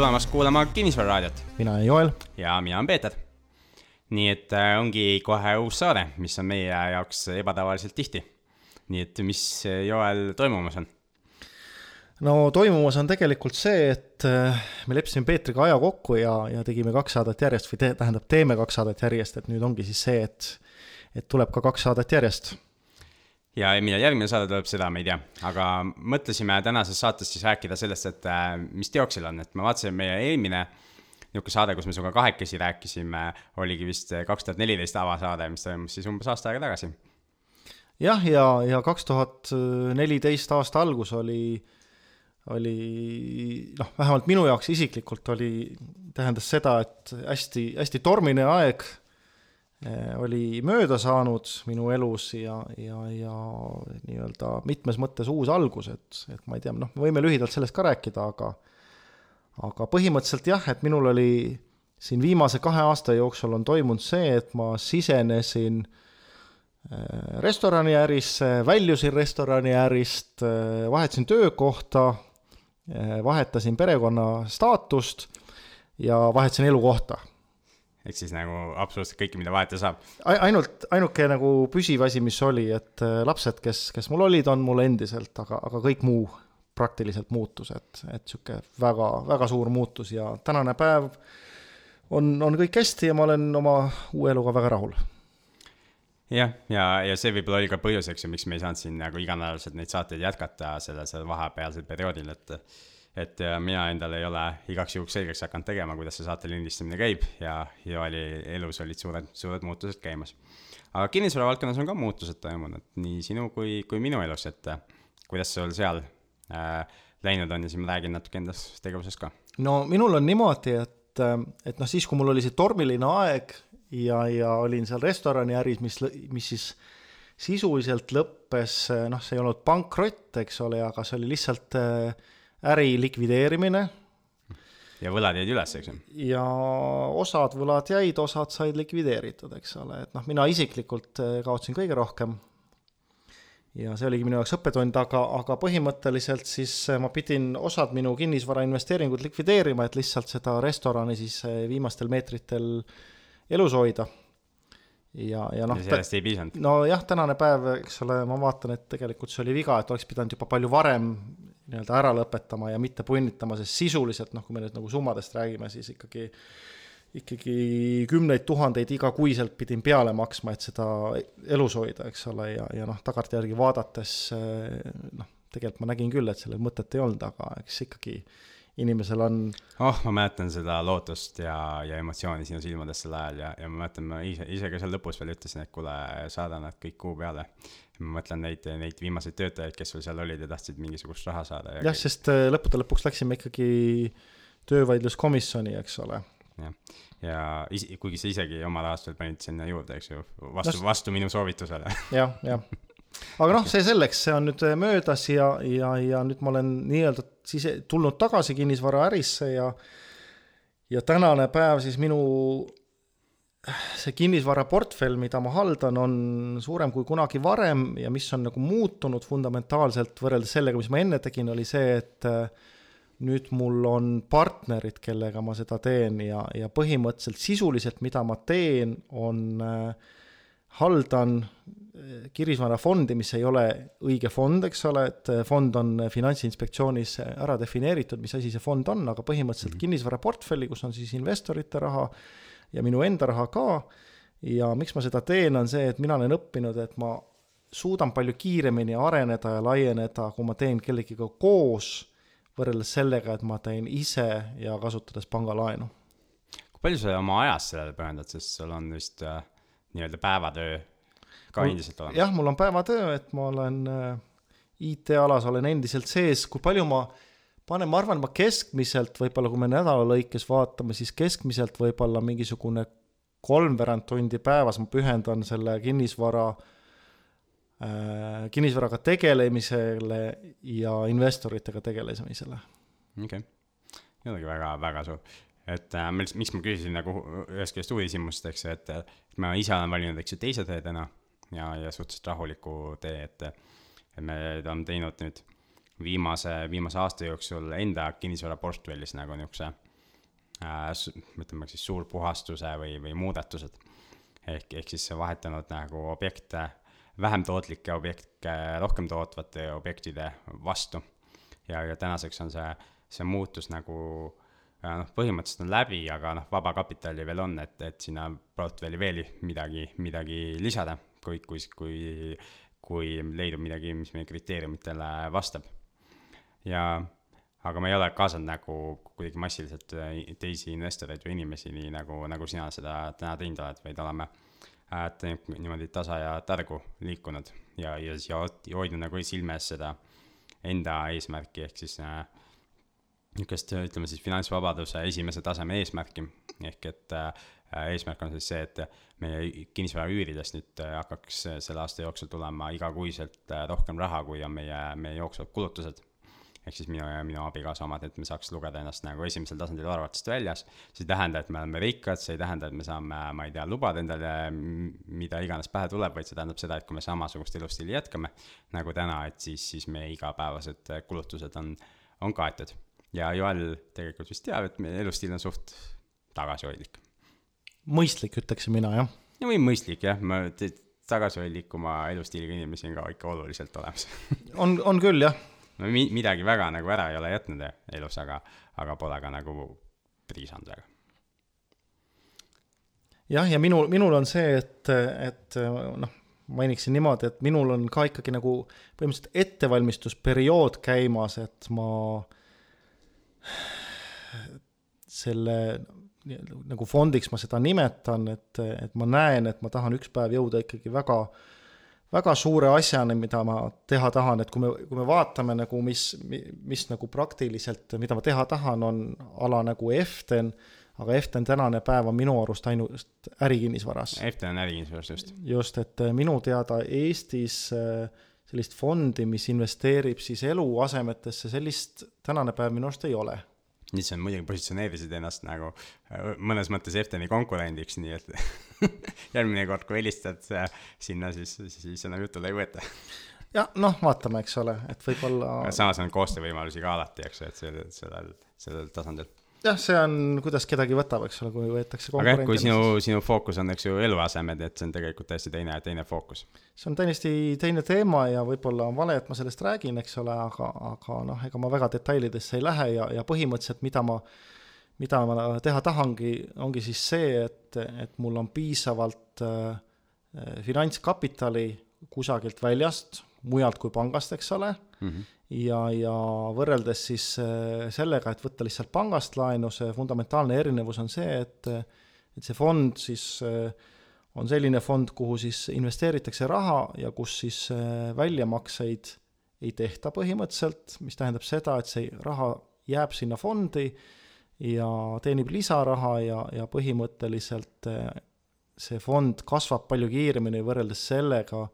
tulemast kuulama Kinnisvararaadiot mina olen Joel. ja mina olen Peeter. nii et äh, ongi kohe uus saade, mis on meie jaoks ebatavaliselt tihti. nii et mis äh, Joel toimumas on? no toimumas on tegelikult see, et äh, me leppisime Peetriga aja kokku ja, ja tegime kaks saadet järjest või te, tähendab, teeme kaks saadet järjest, et nüüd ongi siis see, et, et tuleb ka kaks saadet järjest ja millal järgmine saade tuleb, seda me ei tea, aga mõtlesime tänases saates siis rääkida sellest, et äh, mis teoksil on, et ma vaatasin meie eelmine niisugune saade, kus me sinuga kahekesi rääkisime, oligi vist kaks tuhat neliteist avasaade, mis toimus siis umbes aasta aega tagasi. jah, ja, ja, kaks tuhat neliteist aasta algus oli, oli noh, vähemalt minu jaoks isiklikult oli, tähendas seda, et hästi, hästi tormine aeg oli mööda saanud minu elus ja, ja, ja nii-öelda mitmes mõttes uus algus, et, et ma ei tea, noh, me võime lühidalt sellest ka rääkida, aga aga põhimõtteliselt jah, et minul oli siin viimase kahe aasta jooksul on toimunud see, et ma sisenesin eh, restoraniärisse, väljusin restoraniärist, eh, vahetasin töökohta, vahetasin perekonna staatust ja vahetasin elukohta ehk siis nagu absoluutselt kõike, mida vahetada saab. ainult, ainuke nagu püsiv asi, mis oli, et äh, lapsed, kes, kes mul olid, on mul endiselt, aga, aga kõik muu praktiliselt muutus, et, et niisugune väga, väga suur muutus ja tänane päev on, on kõik hästi ja ma olen oma uue eluga väga rahul jah, ja, ja, ja see võib-olla oli ka põhjuseks ju, miks me ei saanud siin nagu iganädalaselt neid saateid jätkata sellel, sellel vahepealsel perioodil, et et mina endale ei ole igaks juhuks selgeks hakanud tegema, kuidas see saate lindistamine käib ja Joeli elus olid suured, suured muutused käimas. aga kinnisvara valdkonnas on ka muutused toimunud, nii sinu kui, kui minu elus, et kuidas sul seal äh, läinud on ja siis ma räägin natuke endast tegevusest ka. no minul on niimoodi, et, et noh, siis kui mul oli see tormiline aeg ja, ja olin seal restoraniäris, mis, mis siis sisuliselt lõppes, noh, see ei olnud pankrott, eks ole, aga see oli lihtsalt äh, äri likvideerimine. ja võlad jäid üles, eks ju? ja osad võlad jäid, osad said likvideeritud, eks ole, et noh, mina isiklikult eh, kaotasin kõige rohkem. ja see oligi minu jaoks õppetund, aga, aga põhimõtteliselt siis eh, ma pidin osad minu kinnisvarainvesteeringud likvideerima, et lihtsalt seda restorani siis eh, viimastel meetritel elus hoida ja, ja noh. ja sellest ei piisanud? nojah, tänane päev, eks ole, ma vaatan, et tegelikult see oli viga, et oleks pidanud juba palju varem nii-öelda ära lõpetama ja mitte punnitama, sest sisuliselt noh, kui me nüüd nagu summadest räägime, siis ikkagi ikkagi kümneid tuhandeid igakuiselt pidin peale maksma, et seda elus hoida, eks ole, ja, ja noh, tagantjärgi vaadates noh, tegelikult ma nägin küll, et sellel mõtet ei olnud, aga eks ikkagi inimesel on. oh, ma mäletan seda lootust ja, ja emotsiooni sinu silmades sel ajal ja, ja ma mäletan, ma ise, ise ka seal lõpus veel ütlesin, et kuule, saada nad kõik kuu peale ma mõtlen neid, neid viimaseid töötajaid, kes sul seal olid ja tahtsid mingisugust raha saada. jah, sest äh, lõppude lõpuks läksime ikkagi töövaidluskomisjoni, eks ole. jah, ja is-, kuigi sa isegi oma rahast veel panid sinna juurde, eks ju, vastu no,, vastu minu soovitusele jah, jah. aga noh, see selleks, see on nüüd äh, möödas ja, ja, ja nüüd ma olen nii-öelda sise, tulnud tagasi kinnisvaraärisse ja ja tänane päev siis minu see kinnisvaraportfell, mida ma haldan, on suurem kui kunagi varem ja mis on nagu muutunud fundamentaalselt võrreldes sellega, mis ma enne tegin, oli see, et äh, nüüd mul on partnerid, kellega ma seda teen ja, ja põhimõtteliselt sisuliselt, mida ma teen, on äh, haldan äh, kinnisvarafondi, mis ei ole õige fond, eks ole, et äh, fond on Finantsinspektsioonis ära defineeritud, mis asi see fond on, aga põhimõtteliselt mm -hmm. kinnisvaraportfelli, kus on siis investorite raha ja minu enda raha ka. ja miks ma seda teen, on see, et mina olen õppinud, et ma suudan palju kiiremini areneda ja laieneda, kui ma teen kellegiga koos, võrreldes sellega, et ma teen ise ja kasutades pangalaenu. kui palju sa oma ajast sellele pühendad, sest sul on vist äh, nii-öelda päevatöö ka mul, endiselt olemas? jah, mul on päevatöö, et ma olen äh, IT-alas olen endiselt sees, kui palju ma äh, panen, ma arvan, ma keskmiselt võib-olla, kui me nädala lõikes vaatame, siis keskmiselt võib-olla mingisugune kolmveerand tundi päevas ma pühendan selle kinnisvara äh,, kinnisvaraga tegelemisele ja investoritega tegelemisele. okei okay., see ongi väga, väga suur. et äh, miks ma küsisin nagu ühest küljest uudishimust, eks ju, et ma ise olen valinud, eks ju, teise tee täna ja, ja suhteliselt rahuliku tee, et, et me oleme teinud nüüd viimase, viimase aasta jooksul enda kinnisvaraportfellis nagu niisuguse äh, ütleme siis suurpuhastuse või, või muudatused. ehk, ehk siis vahetanud nagu objekte, vähem tootlikke objekte rohkem tootvate objektide vastu. ja, ja tänaseks on see, see muutus nagu noh, põhimõtteliselt on läbi, aga noh, vaba kapitali veel on, et, et sinna portfelli veel midagi, midagi lisada, kui, kui, kui, kui leidub midagi, mis meie kriteeriumitele vastab. Ja aga ma ei ole kaasanud nagu kuidagi massiliselt äh, teisi investoreid või inimesi, nii nagu, nagu sina seda täna teinud oled, vaid oleme äh, niimoodi tasa ja targu liikunud ja, ja siis hoidnud nagu silme ees seda enda eesmärki, ehk siis äh, niisugust, ütleme siis finantsvabaduse esimese taseme eesmärki, ehk et äh, eesmärk on siis see, et meie kinnisvara üüridest nüüd hakkaks selle aasta jooksul tulema igakuiselt rohkem raha, kui on meie, meie jooksvad kulutused ehk siis minu ja minu abikaasa omad, et me saaks lugeda ennast nagu esimesel tasandil arvatust väljas. see ei tähenda, et me oleme rikkad, see ei tähenda, et me saame, ma ei tea, lubada endale mida iganes pähe tuleb, vaid see tähendab seda, et kui me samasugust elustiili jätkame nagu täna, et siis, siis meie igapäevased kulutused on, on kaetud. ja Joel tegelikult vist teab, et meie elustiil on suht tagasihoidlik. mõistlik, ütleksin mina, jah. või mõistlik jah, ma tagasihoidlikuma elustiiliga inimesi on ka ikka oluliselt olemas on, on küll, jah no mi-, midagi väga nagu ära ei ole jätnud elus, aga, aga pole ka nagu priisanud väga. jah, ja minul, minul on see, et, et noh, mainiksin niimoodi, et minul on ka ikkagi nagu põhimõtteliselt ettevalmistusperiood käimas, et ma selle nagu fondiks ma seda nimetan, et, et ma näen, et ma tahan üks päev jõuda ikkagi väga äh, väga suure asjani, mida ma teha tahan, et kui me, kui me vaatame nagu, mis, mis nagu praktiliselt, mida ma teha tahan, on ala nagu Eften, aga Eften tänane päev on minu arust ainult ärikinnisvaras. Eften on ärikinnisvaras, just. just, et eh, minu teada Eestis eh, sellist fondi, mis investeerib siis eluasemetesse, sellist tänane päev minu arust ei ole nüüd sa muidugi positsioneerisid ennast nagu äh, mõnes mõttes Efteni konkurendiks, nii et järgmine kord, kui helistad äh, sinna, siis, siis enam jutule ei võeta. jah, noh, vaatame, eks ole, et võib-olla. samas on koostöövõimalusi ka alati, eks ju, et sellel, sellel, sellel tasandil jah, see on, kuidas kedagi võtab, eks ole, kui võetakse aga jah, kui sinu, sinu fookus on, eks ju, eluasemed, et see on tegelikult täiesti teine, teine fookus. see on täiesti teine teema ja võib-olla on vale, et ma sellest räägin, eks ole, aga, aga noh, ega ma väga detailidesse ei lähe ja, ja põhimõtteliselt, mida ma, mida ma teha tahangi, ongi siis see, et, et mul on piisavalt äh, finantskapitali kusagilt väljast, mujalt kui pangast, eks ole. Mm, -hmm ja, ja võrreldes siis äh, sellega, et võtta lihtsalt pangast laenu, see fundamentaalne erinevus on see, et et see fond siis äh, on selline fond, kuhu siis investeeritakse raha ja kus siis äh, väljamakseid ei tehta põhimõtteliselt, mis tähendab seda, et see raha jääb sinna fondi ja teenib lisaraha ja, ja põhimõtteliselt see fond kasvab palju kiiremini võrreldes sellega,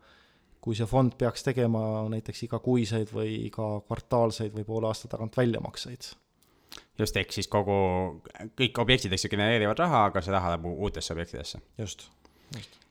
kui see fond peaks tegema näiteks igakuiseid või iga kvartaalseid või poole aasta tagant väljamakseid. just, ehk siis kogu, kõik objektid, eks ju, genereerivad raha, aga see raha läheb uutesse objektidesse. just, just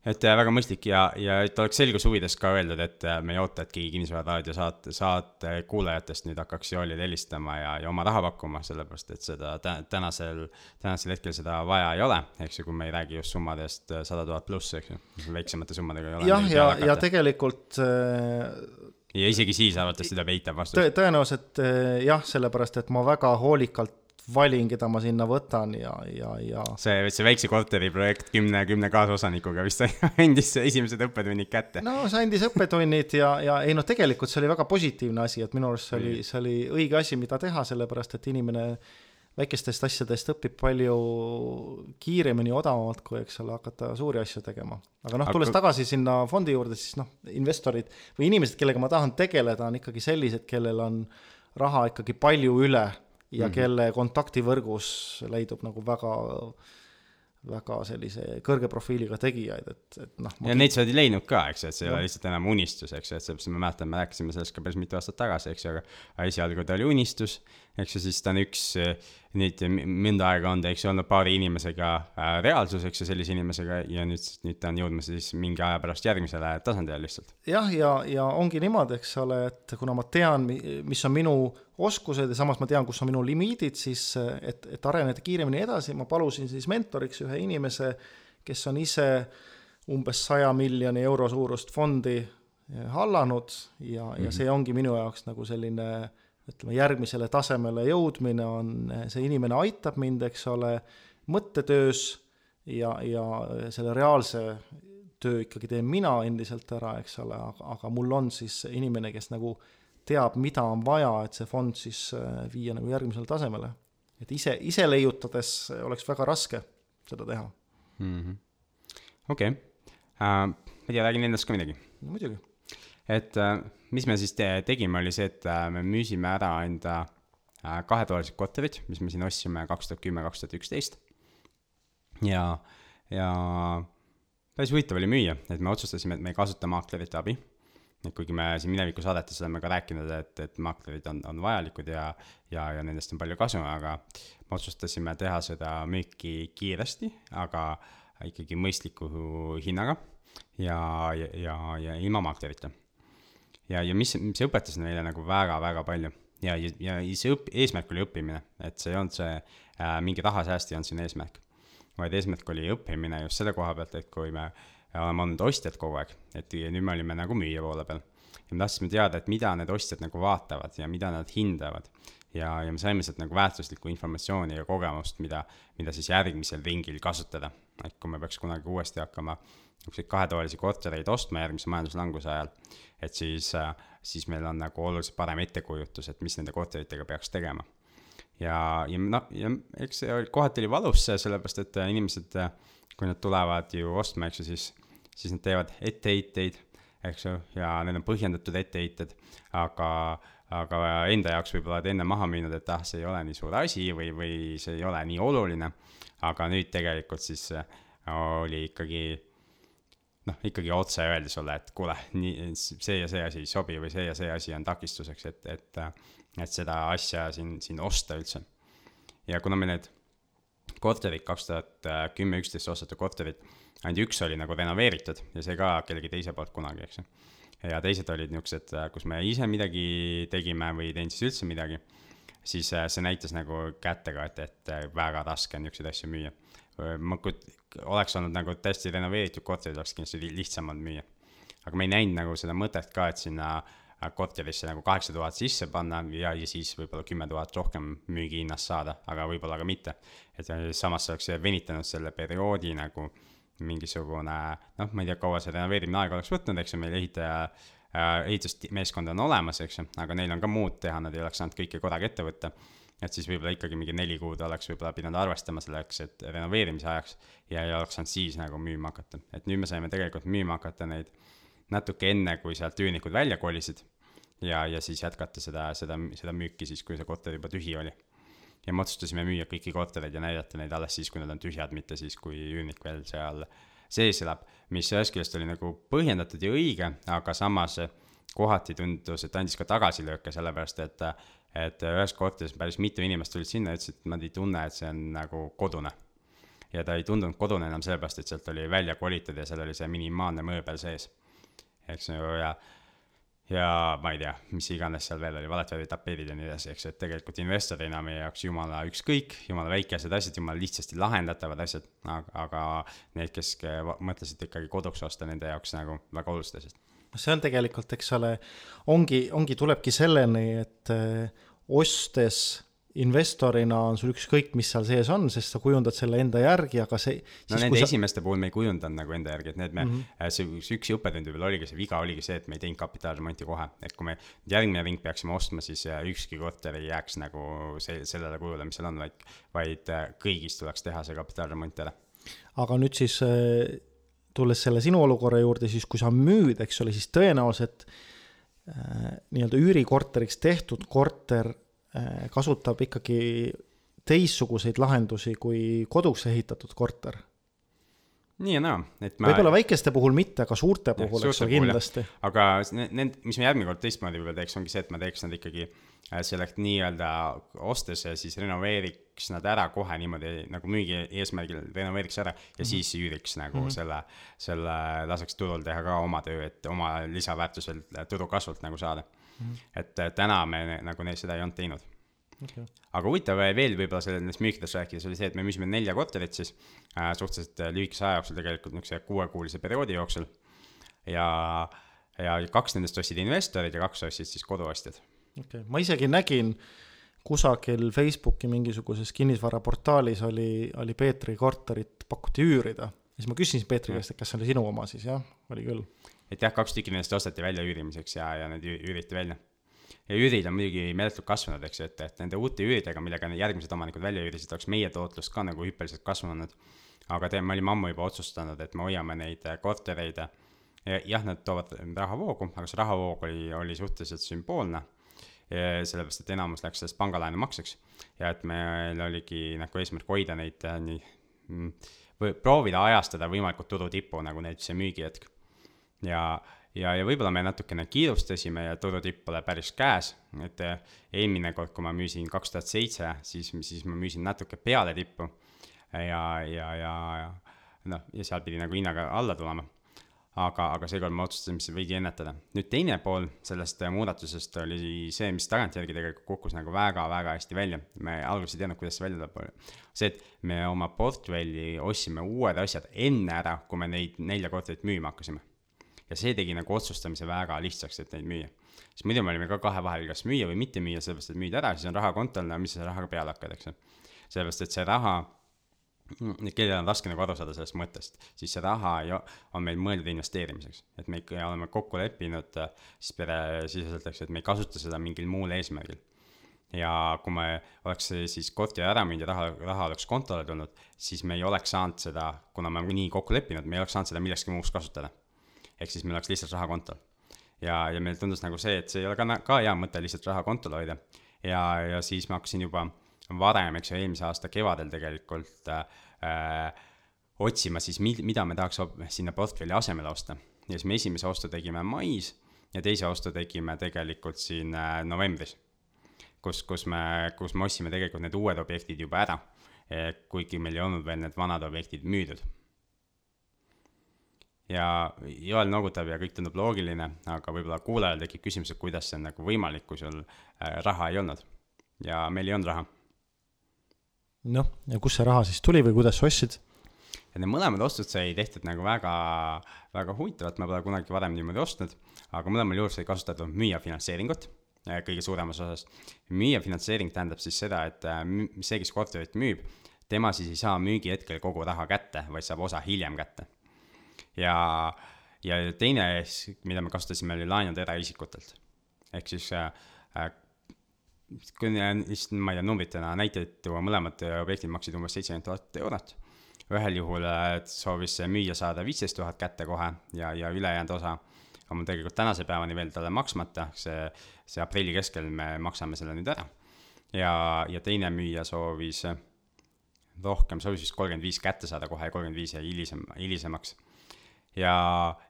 et äh, väga mõistlik ja, ja et oleks selguse huvides ka öeldud, et äh, me ei oota, et keegi Kinnisvararaadio saate, saate kuulajatest nüüd hakkaks Joolile helistama ja, ja oma raha pakkuma, sellepärast et seda tänasel, tänasel hetkel seda vaja ei ole, eks ju, kui me ei räägi just summadest äh, sada tuhat pluss, eks ju, väiksemate summadega ei ole. jah, ja, ja, tegelikult ja isegi siis arvatavasti tuleb eitav vastus. tõenäoliselt jah, sellepärast et ma väga hoolikalt valin, keda ma sinna võtan ja, ja, ja. see, see väikse korteri projekt kümne, kümne kaasosanikuga vist andis esimesed õppetunnid kätte. no see andis õppetunnid ja, ja ei noh, tegelikult see oli väga positiivne asi, et minu arust see oli, see oli õige asi, mida teha, sellepärast et inimene väikestest asjadest õpib palju kiiremini, odavamalt, kui eks ole, hakata suuri asju tegema. aga noh, tulles tagasi sinna fondi juurde, siis noh, investorid või inimesed, kellega ma tahan tegeleda, on ikkagi sellised, kellel on raha ikkagi palju üle ja mm -hmm. kelle kontaktivõrgus leidub nagu väga väga sellise kõrge profiiliga tegijaid, et, et noh. ja neid sa oled leidnud ka, eks ju, et see ei ole lihtsalt enam unistus, eks ju, et sellepärast ma mäletan, me rääkisime sellest ka päris mitu aastat tagasi, eks ju, aga esialgu ta oli unistus eks ju, siis ta on üks nüüd mõnda aega on ta, eks ju, olnud paari inimesega äh, reaalsus, eks ju, sellise inimesega ja nüüd, nüüd ta on jõudmas siis mingi aja pärast järgmisele tasandile lihtsalt. jah, ja, ja ongi niimoodi, eks ole, et kuna ma tean, mis on minu oskused ja samas ma tean, kus on minu limiidid, siis et, et areneda kiiremini edasi, ma palusin siis mentoriks ühe inimese, kes on ise umbes saja miljoni euro suurust fondi hallanud ja mm, -hmm. ja mhm. see ongi minu jaoks nagu selline ütleme, järgmisele tasemele jõudmine on, see inimene aitab mind, eks ole, mõttetöös ja, ja selle reaalse töö ikkagi teen mina endiselt ära, eks ole, aga, mul on siis inimene, kes nagu teab, mida on vaja, et see fond siis äh, viia nagu järgmisele tasemele. et ise, ise leiutades oleks väga raske seda teha -hmm.. okei uh,, ma ei tea, räägin endast ka midagi no,. muidugi. Et uh, mis me siis te tegime, oli see, et äh, me müüsime ära enda äh, kahetoalised korterid, mis me siin ostsime kaks tuhat kümme, kaks tuhat üksteist. ja, ja päris huvitav oli müüa, et me otsustasime, et me ei kasuta maaklerite abi. et kuigi me siin mineviku saadetes oleme ka rääkinud, et, et maaklerid on, on vajalikud ja, ja, ja nendest on palju kasu, aga me otsustasime teha seda müüki kiiresti, aga ikkagi mõistliku hinnaga ja, ja, ja, ja ilma maaklerita ja, ja mis, see õpetas meile nagu väga-väga palju ja, ja, ja see õp-, eesmärk oli õppimine, et see ei olnud see äh, mingi rahasääst ei olnud siin eesmärk. vaid eesmärk oli õppimine just selle koha pealt, et kui me oleme olnud ostjad kogu aeg, et nüüd me olime nagu müüja poole peal. ja me tahtsime teada, et mida need ostjad nagu vaatavad ja mida nad hindavad. ja, ja me saime sealt nagu väärtuslikku informatsiooni ja kogemust, mida, mida siis järgmisel ringil kasutada. Et kui me peaks kunagi uuesti hakkama niisuguseid kahetoalisi kortereid ostma järgmise majanduslanguse ajal, et siis, siis meil on nagu oluliselt parem ettekujutus, et mis nende korteritega peaks tegema. ja, ja noh, ja eks see oli, kohati oli valus see, sellepärast et inimesed, kui nad tulevad ju ostma, eks ju, siis, siis nad teevad etteheiteid, eks ju, ja need on põhjendatud etteheited, aga, aga enda jaoks võib-olla oled enne maha müünud, et ah, see ei ole nii suur asi või, või see ei ole nii oluline, aga nüüd tegelikult siis oli ikkagi noh, ikkagi otse öeldi sulle, et kuule, nii, see ja see asi ei sobi või see ja see asi on takistuseks, et, et, et seda asja siin, siin osta üldse. ja kuna me need korterid, kaks tuhat kümme, üksteist ostetud korterid, ainult üks oli nagu renoveeritud ja see ka kellegi teise poolt kunagi, eks ju. Ja teised olid niisugused, kus me ise midagi tegime või ei teinud siis üldse midagi, siis see näitas nagu kätega, et, et väga raske on niisuguseid asju müüa ma kut-, oleks olnud nagu täiesti renoveeritud korterid, oleks kindlasti lihtsam olnud müüa. aga me ei näinud nagu seda mõtet ka, et sinna äh, korterisse nagu kaheksa tuhat sisse panna ja, ja siis võib-olla kümme tuhat rohkem müügihinnast saada, aga võib-olla ka mitte. et samas see oleks venitanud selle perioodi nagu mingisugune noh, ma ei tea, kaua see renoveerimine aega oleks võtnud, eks ju, meil ehitaja äh,, ehitusmeeskond on olemas, eks ju, aga neil on ka muud teha, nad ei oleks saanud kõike korraga ette võtta et siis võib-olla ikkagi mingi neli kuud oleks võib-olla pidanud arvestama selleks, et renoveerimise ajaks ja ei oleks saanud siis nagu müüma hakata. et nüüd me saime tegelikult müüma hakata neid natuke enne, kui sealt üürnikud välja kolisid ja, ja siis jätkata seda, seda, seda müüki siis, kui see korter juba tühi oli. Ja me otsustasime müüa kõiki kortereid ja näidata neid alles siis, kui nad on tühjad, mitte siis, kui üürnik veel seal sees elab, mis ühest küljest oli nagu põhjendatud ja õige, aga samas kohati tundus, et andis ka tagasilööke, sellepärast et et ühes korteris päris mitu inimest tulid sinna ja ütlesid, et nad ei tunne, et see on nagu kodune. ja ta ei tundunud kodune enam sellepärast, et sealt oli välja kolitud ja seal oli see minimaalne mööbel sees. eks ju, ja, ja ma ei tea, mis iganes seal veel oli, valetavitapeedid ja nii edasi, eks ju, et tegelikult investorina meie jaoks jumala ükskõik, jumala väikesed asjad, jumala lihtsasti lahendatavad asjad, aga, aga need, kes mõtlesid ikkagi koduks osta, nende jaoks nagu väga olulised asjad. See on tegelikult, eks ole, ongi, ongi, tulebki selleni, et äh, ostes investorina on sul ükskõik, mis seal sees on, sest sa kujundad selle enda järgi, aga see no nende sa... esimeste puhul me ei kujundanud nagu enda järgi, et need me mm, -hmm. see üks, üks õppetund võib-olla oligi, see viga oligi see, et me ei teinud kapitaalremonti kohe, et kui me järgmine ring peaksime ostma, siis äh, ükski korter ei jääks nagu see, sellele kujule, mis seal on, vaid, vaid kõigis tuleks teha see kapitaalremont ära. aga nüüd siis tulles selle sinu olukorra juurde, siis kui sa müüd, eks ole, siis tõenäoliselt äh, nii-öelda üürikorteriks tehtud korter äh, kasutab ikkagi teistsuguseid lahendusi kui koduks ehitatud korter. nii ja naa, et ma võib-olla väikeste puhul mitte, aga suurte puhul, eks ole, kindlasti. aga need, mis ma järgmine kord teistmoodi võib-olla teeks, ongi see, et ma teeks nad ikkagi äh, selleks nii-öelda ostes ja siis renoveeriks nad ära kohe niimoodi nagu müügi eesmärgil renoveeriks ära ja mm -hmm. siis üüriks nagu mm -hmm. selle, selle, laseks turul teha ka oma töö, et oma lisaväärtus veel turu kasvult nagu saada mm. -hmm. et äh, täna me nagu neid seda ei olnud teinud okay.. aga huvitav veel võib-olla sellest müükidest rääkides oli see, et me müüsime nelja korterit siis äh, suhteliselt äh, lühikese aja jooksul, tegelikult niisuguse kuuekuulise perioodi jooksul. ja, ja kaks nendest ostsid investorid ja kaks ostsid siis koduostjad. okei okay., ma isegi nägin kusagil Facebooki mingisuguses kinnisvaraportaalis oli, oli Peetri korterit pakuti üürida. siis ma küsisin Peetri käest, et kas see oli sinu oma siis, jah, oli küll. Et jah, kaks tükki nendest osteti välja üürimiseks ja, ja need üüriti välja ja üürid on muidugi meeletult kasvanud, eks ju, et, et nende uute üüridega, millega järgmised omanikud välja üürisid, oleks meie tootlus ka nagu hüppeliselt kasvanud. aga te, me olime ammu juba otsustanud, et me hoiame neid äh, kortereid. jah, nad toovad rahavoogu, aga see rahavoog oli, oli suhteliselt sümboolne. sellepärast, et enamus läks sellest pangalaenu makseks ja et meil oligi nagu eesmärk hoida neid äh, nii mm, või proovida ajastada võimalikult turu tippu nagu näiteks see müügihetk. Ja ja, ja võib-olla me natukene kiirustasime ja turutipp pole päris käes, et eh, eelmine kord, kui ma müüsin kaks tuhat seitse, siis, siis ma müüsin natuke peale tippu ja, ja, ja, ja noh, ja seal pidi nagu hinnaga alla tulema. aga, aga seekord me otsustasime seda veidi ennetada. nüüd teine pool sellest eh, muudatusest oli see, mis tagantjärgi tegelikult kukkus nagu väga-väga hästi välja. me alguses ei teadnud, kuidas see välja tuleb. see, et me oma portfelli ostsime uued asjad enne ära, kui me neid nelja korterit müüma hakkasime ja see tegi nagu otsustamise väga lihtsaks, et neid müüa. siis muidu me olime ka kahe vahel, kas müüa või mitte müüa, sellepärast et müüd ära, siis on raha kontol, no mis sa rahaga peale hakkad, eks ju. sellepärast, et see raha, kellel on raske nagu aru saada sellest mõttest, siis see raha ju on meil mõeldud investeerimiseks. et me ikka oleme kokku leppinud siis peresiseselt, eks ju, et me ei kasuta seda mingil muul eesmärgil ja kui me oleks siis korteri ära müünud ja raha, raha oleks kontole tulnud, siis me ei oleks saanud seda, kuna me nii kokku leppinud, me ei oleks saanud seda millekski muuks kasutada ehk siis meil oleks lihtsalt raha kontol. ja, ja meile tundus nagu see, et see ei ole ka, ka hea mõte lihtsalt raha kontol hoida. ja, ja siis ma hakkasin juba varem, eks ju, eelmise aasta kevadel tegelikult äh, otsima siis, mida me tahaks sinna portfelli asemele osta. ja siis me esimese ostu tegime mais ja teise ostu tegime tegelikult siin äh, novembris. kus, kus me, kus me ostsime tegelikult need uued objektid juba ära, kuigi meil ei olnud veel need vanad objektid müüdud ja Joel noogutab ja kõik tundub loogiline, aga võib-olla kuulajal tekib küsimus, et kuidas see on nagu võimalik, kui sul äh, raha ei olnud. ja meil ei olnud raha. noh, ja kust see raha siis tuli või kuidas sa ostsid? et need mõlemad ostud sai tehtud nagu väga, väga huvitavalt, ma pole kunagi varem niimoodi ostnud, aga mõlemal juhul sai kasutatud müüja finantseeringut äh, kõige suuremas osas. müüja finantseering tähendab siis seda, et äh, see, kes korterit müüb, tema siis ei saa müügihetkel kogu raha kätte, vaid saab osa hiljem kätte ja, ja teine, mida me kasutasime, oli laenud eraisikutelt. ehk siis äh, äh kui lihtsalt, ma ei tea, numbritena näiteid tuua, mõlemad objektid maksid umbes seitsekümmend tuhat eurot. ühel juhul äh, soovis müüja saada viisteist tuhat kätte kohe ja, ja ülejäänud osa on mul tegelikult tänase päevani veel talle maksmata, see, see aprilli keskel me maksame selle nüüd ära. ja, ja teine müüja soovis rohkem, soovis vist kolmkümmend viis kätte saada kohe ja kolmkümmend viis jäi hilisem, hilisemaks ja,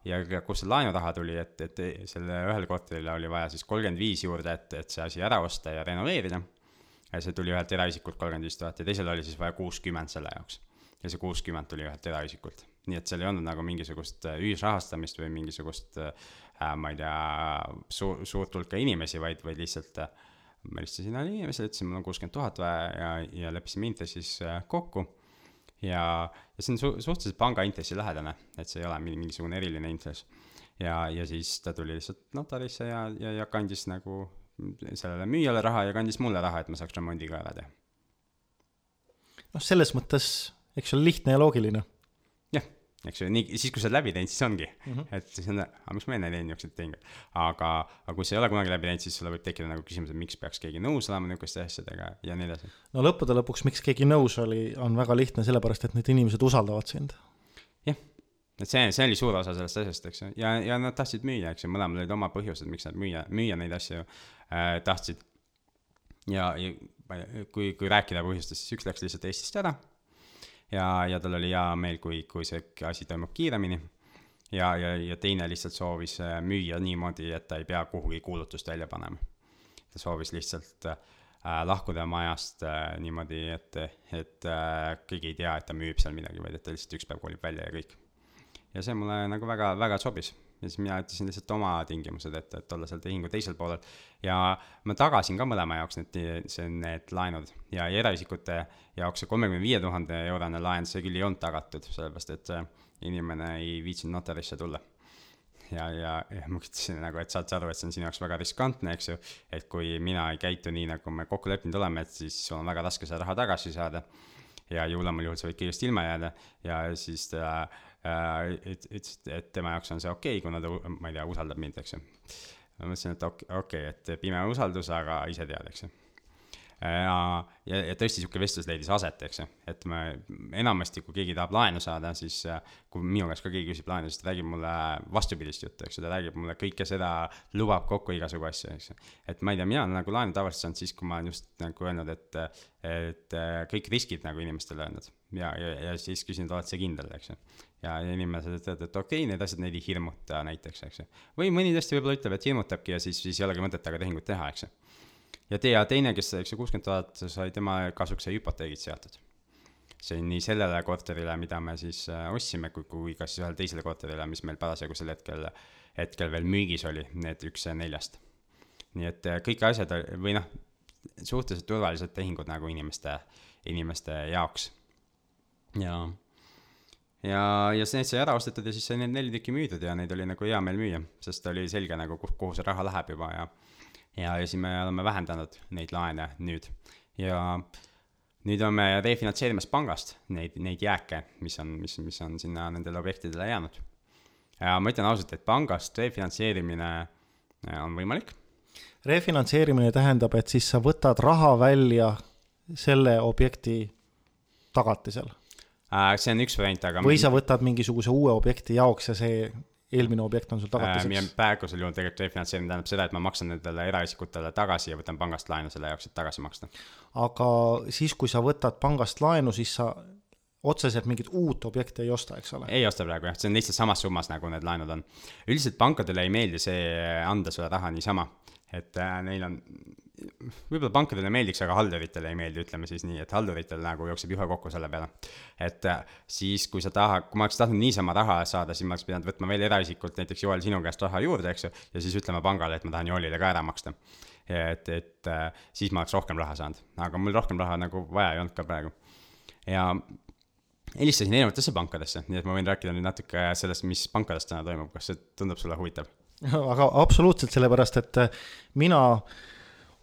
ja, ja kust see laenuraha tuli, et, et selle ühele korterile oli vaja siis kolmkümmend viis juurde, et, et see asi ära osta ja renoveerida. ja see tuli ühelt eraisikult kolmkümmend viis tuhat ja teisel oli siis vaja kuuskümmend selle jaoks. ja see kuuskümmend tuli ühelt eraisikult. nii et seal ei olnud nagu mingisugust äh, ühisrahastamist või mingisugust äh,, ma ei tea, suur, suurt hulka inimesi, vaid, vaid lihtsalt äh, ma helistasin inimesele, ütlesin, mul on kuuskümmend tuhat vaja ja, ja leppisime intressis äh, kokku ja, ja see on su-, suhteliselt pangaintressi lähedane, et see ei ole mingisugune eriline intress. ja, ja siis ta tuli lihtsalt notarisse ja, ja, ja kandis nagu sellele müüjale raha ja kandis mulle raha, et ma saaks remondi ka ära teha. noh, selles mõttes, eks see ole lihtne ja loogiline eks ju, nii, siis kui sa oled läbi teinud, siis ongi mm, -hmm. et siis on, aga miks ma enne ei teinud niisuguseid tehinguid. aga, aga kui sa ei ole kunagi läbi teinud, siis sulle võib tekkida nagu küsimus, et miks peaks keegi nõus olema niisuguste asjadega ja nii edasi. no lõppude lõpuks, miks keegi nõus oli, on väga lihtne, sellepärast et need inimesed usaldavad sind. jah, et see, see oli suur osa sellest asjast, eks ju, ja, ja nad tahtsid müüa, eks ju, mõlemal olid oma põhjused, miks nad müüa, müüa neid asju äh, tahtsid. ja, ja kui, kui rääkida põhjustest, siis üks läks lihtsalt Eestist ära ja, ja tal oli hea meel, kui, kui see asi toimub kiiremini. ja, ja, ja teine lihtsalt soovis äh, müüa niimoodi, et ta ei pea kuhugi kuulutust välja panema. ta soovis lihtsalt äh, lahkuda majast äh, niimoodi, et, et äh, keegi ei tea, et ta müüb seal midagi, vaid et ta lihtsalt üks päev kolib välja ja kõik. ja see mulle nagu väga, väga sobis ja siis mina ütlesin lihtsalt oma tingimused ette, et olla seal tehingu teisel poolel. ja ma tagasin ka mõlema jaoks need, see, need laenud ja eraisikute jaoks see kolmekümne viie tuhande eurone laen, see küll ei olnud tagatud, sellepärast et inimene ei viitsinud notarisse tulla. ja, ja, ja ma ütlesin nagu, et saad sa aru, et see on sinu jaoks väga riskantne, eks ju, et kui mina ei käitu nii, nagu me kokku leppinud oleme, et siis sul on väga raske seda raha tagasi saada. ja ju hullemal juhul sa võid kõigest ilma jääda ja siis ta äh, Äh, et, ütles, et tema jaoks on see okei okay,, kuna ta, ma ei tea, usaldab mind, eks ju. ma mõtlesin, et okei okay,, et pime usaldus, aga ise tead, eks ju ja, ja, ja tõesti niisugune vestlus leidis aset, eks ju, et me enamasti, kui keegi tahab laenu saada, siis kui minu käest ka keegi küsib laenu, siis ta räägib mulle vastupidist juttu, eks ju, ta räägib mulle kõike seda, lubab kokku igasugu asju, eks ju. et ma ei tea, mina olen nagu laenu tavaliselt saanud siis, kui ma olen just nagu öelnud, et, et kõik riskid nagu inimestele öelnud ja, ja, ja siis küsin, et oled sa kindel, eks ju. ja inimesed ütlevad, et okei okay,, need asjad neid ei hirmuta näiteks, eks ju. või mõni tõesti võib-olla ütleb, et hirmutabki ja siis, siis ei olegi mõtet temaga tehingut teha, eks ju ja te- ja teine, kes, eks ju, kuuskümmend tuhat sai tema kasuks sai hüpoteegid seatud. see nii sellele korterile, mida me siis äh, ostsime, kui, kui ka siis ühele teisele korterile, mis meil parasjagu sel hetkel, hetkel veel müügis oli, need üks neljast. nii et äh, kõik asjad või noh, suhteliselt turvalised tehingud nagu inimeste, inimeste jaoks. Ja, ja, ja see, need sai ära ostetud ja siis sai need neli tükki müüdud ja neid oli nagu hea meel müüa, sest oli selge nagu, kuhu see raha läheb juba ja ja, ja siis me oleme vähendanud neid laene nüüd ja nüüd oleme refinantseerimas pangast neid, neid jääke, mis on, mis, mis on sinna nendele objektidele jäänud. ja ma ütlen ausalt, et pangast refinantseerimine äh, on võimalik. refinantseerimine tähendab, et siis sa võtad raha välja selle objekti tagatisel? Äh, see on üks variant, aga või sa võtad mingisuguse uue objekti jaoks ja see eelmine objekt on sul tagatiseks äh,? praegusel juhul tegelikult refinantseerimine tähendab seda, et ma maksan nendele eraisikutele tagasi ja võtan pangast laenu selle jaoks, et tagasi maksta. aga siis, kui sa võtad pangast laenu, siis sa otseselt mingit uut objekti ei osta, eks ole? ei osta praegu jah, see on lihtsalt samas summas, nagu need laenud on. üldiselt pankadele ei meeldi see anda sulle raha niisama, et äh, neil on võib-olla pankadele meeldiks, aga halduritele ei meeldi, ütleme siis nii, et halduritel nagu jookseb juhe kokku selle peale. et äh, siis, kui sa tahad, kui ma oleks tahtnud niisama raha saada, siis ma oleks pidanud võtma veel eraisikult näiteks Joel sinu käest raha juurde, eks ju, ja siis ütlema pangale, et ma tahan Joelile ka ära maksta. et, et äh, siis ma oleks rohkem raha saanud, aga mul rohkem raha nagu vaja ei olnud ka praegu. ja helistasin erinevatesse pankadesse, nii et ma võin rääkida nüüd natuke sellest, mis pankades täna toimub, kas see tundub sulle huvitav? aga absoluutselt, sellepärast et mina äh,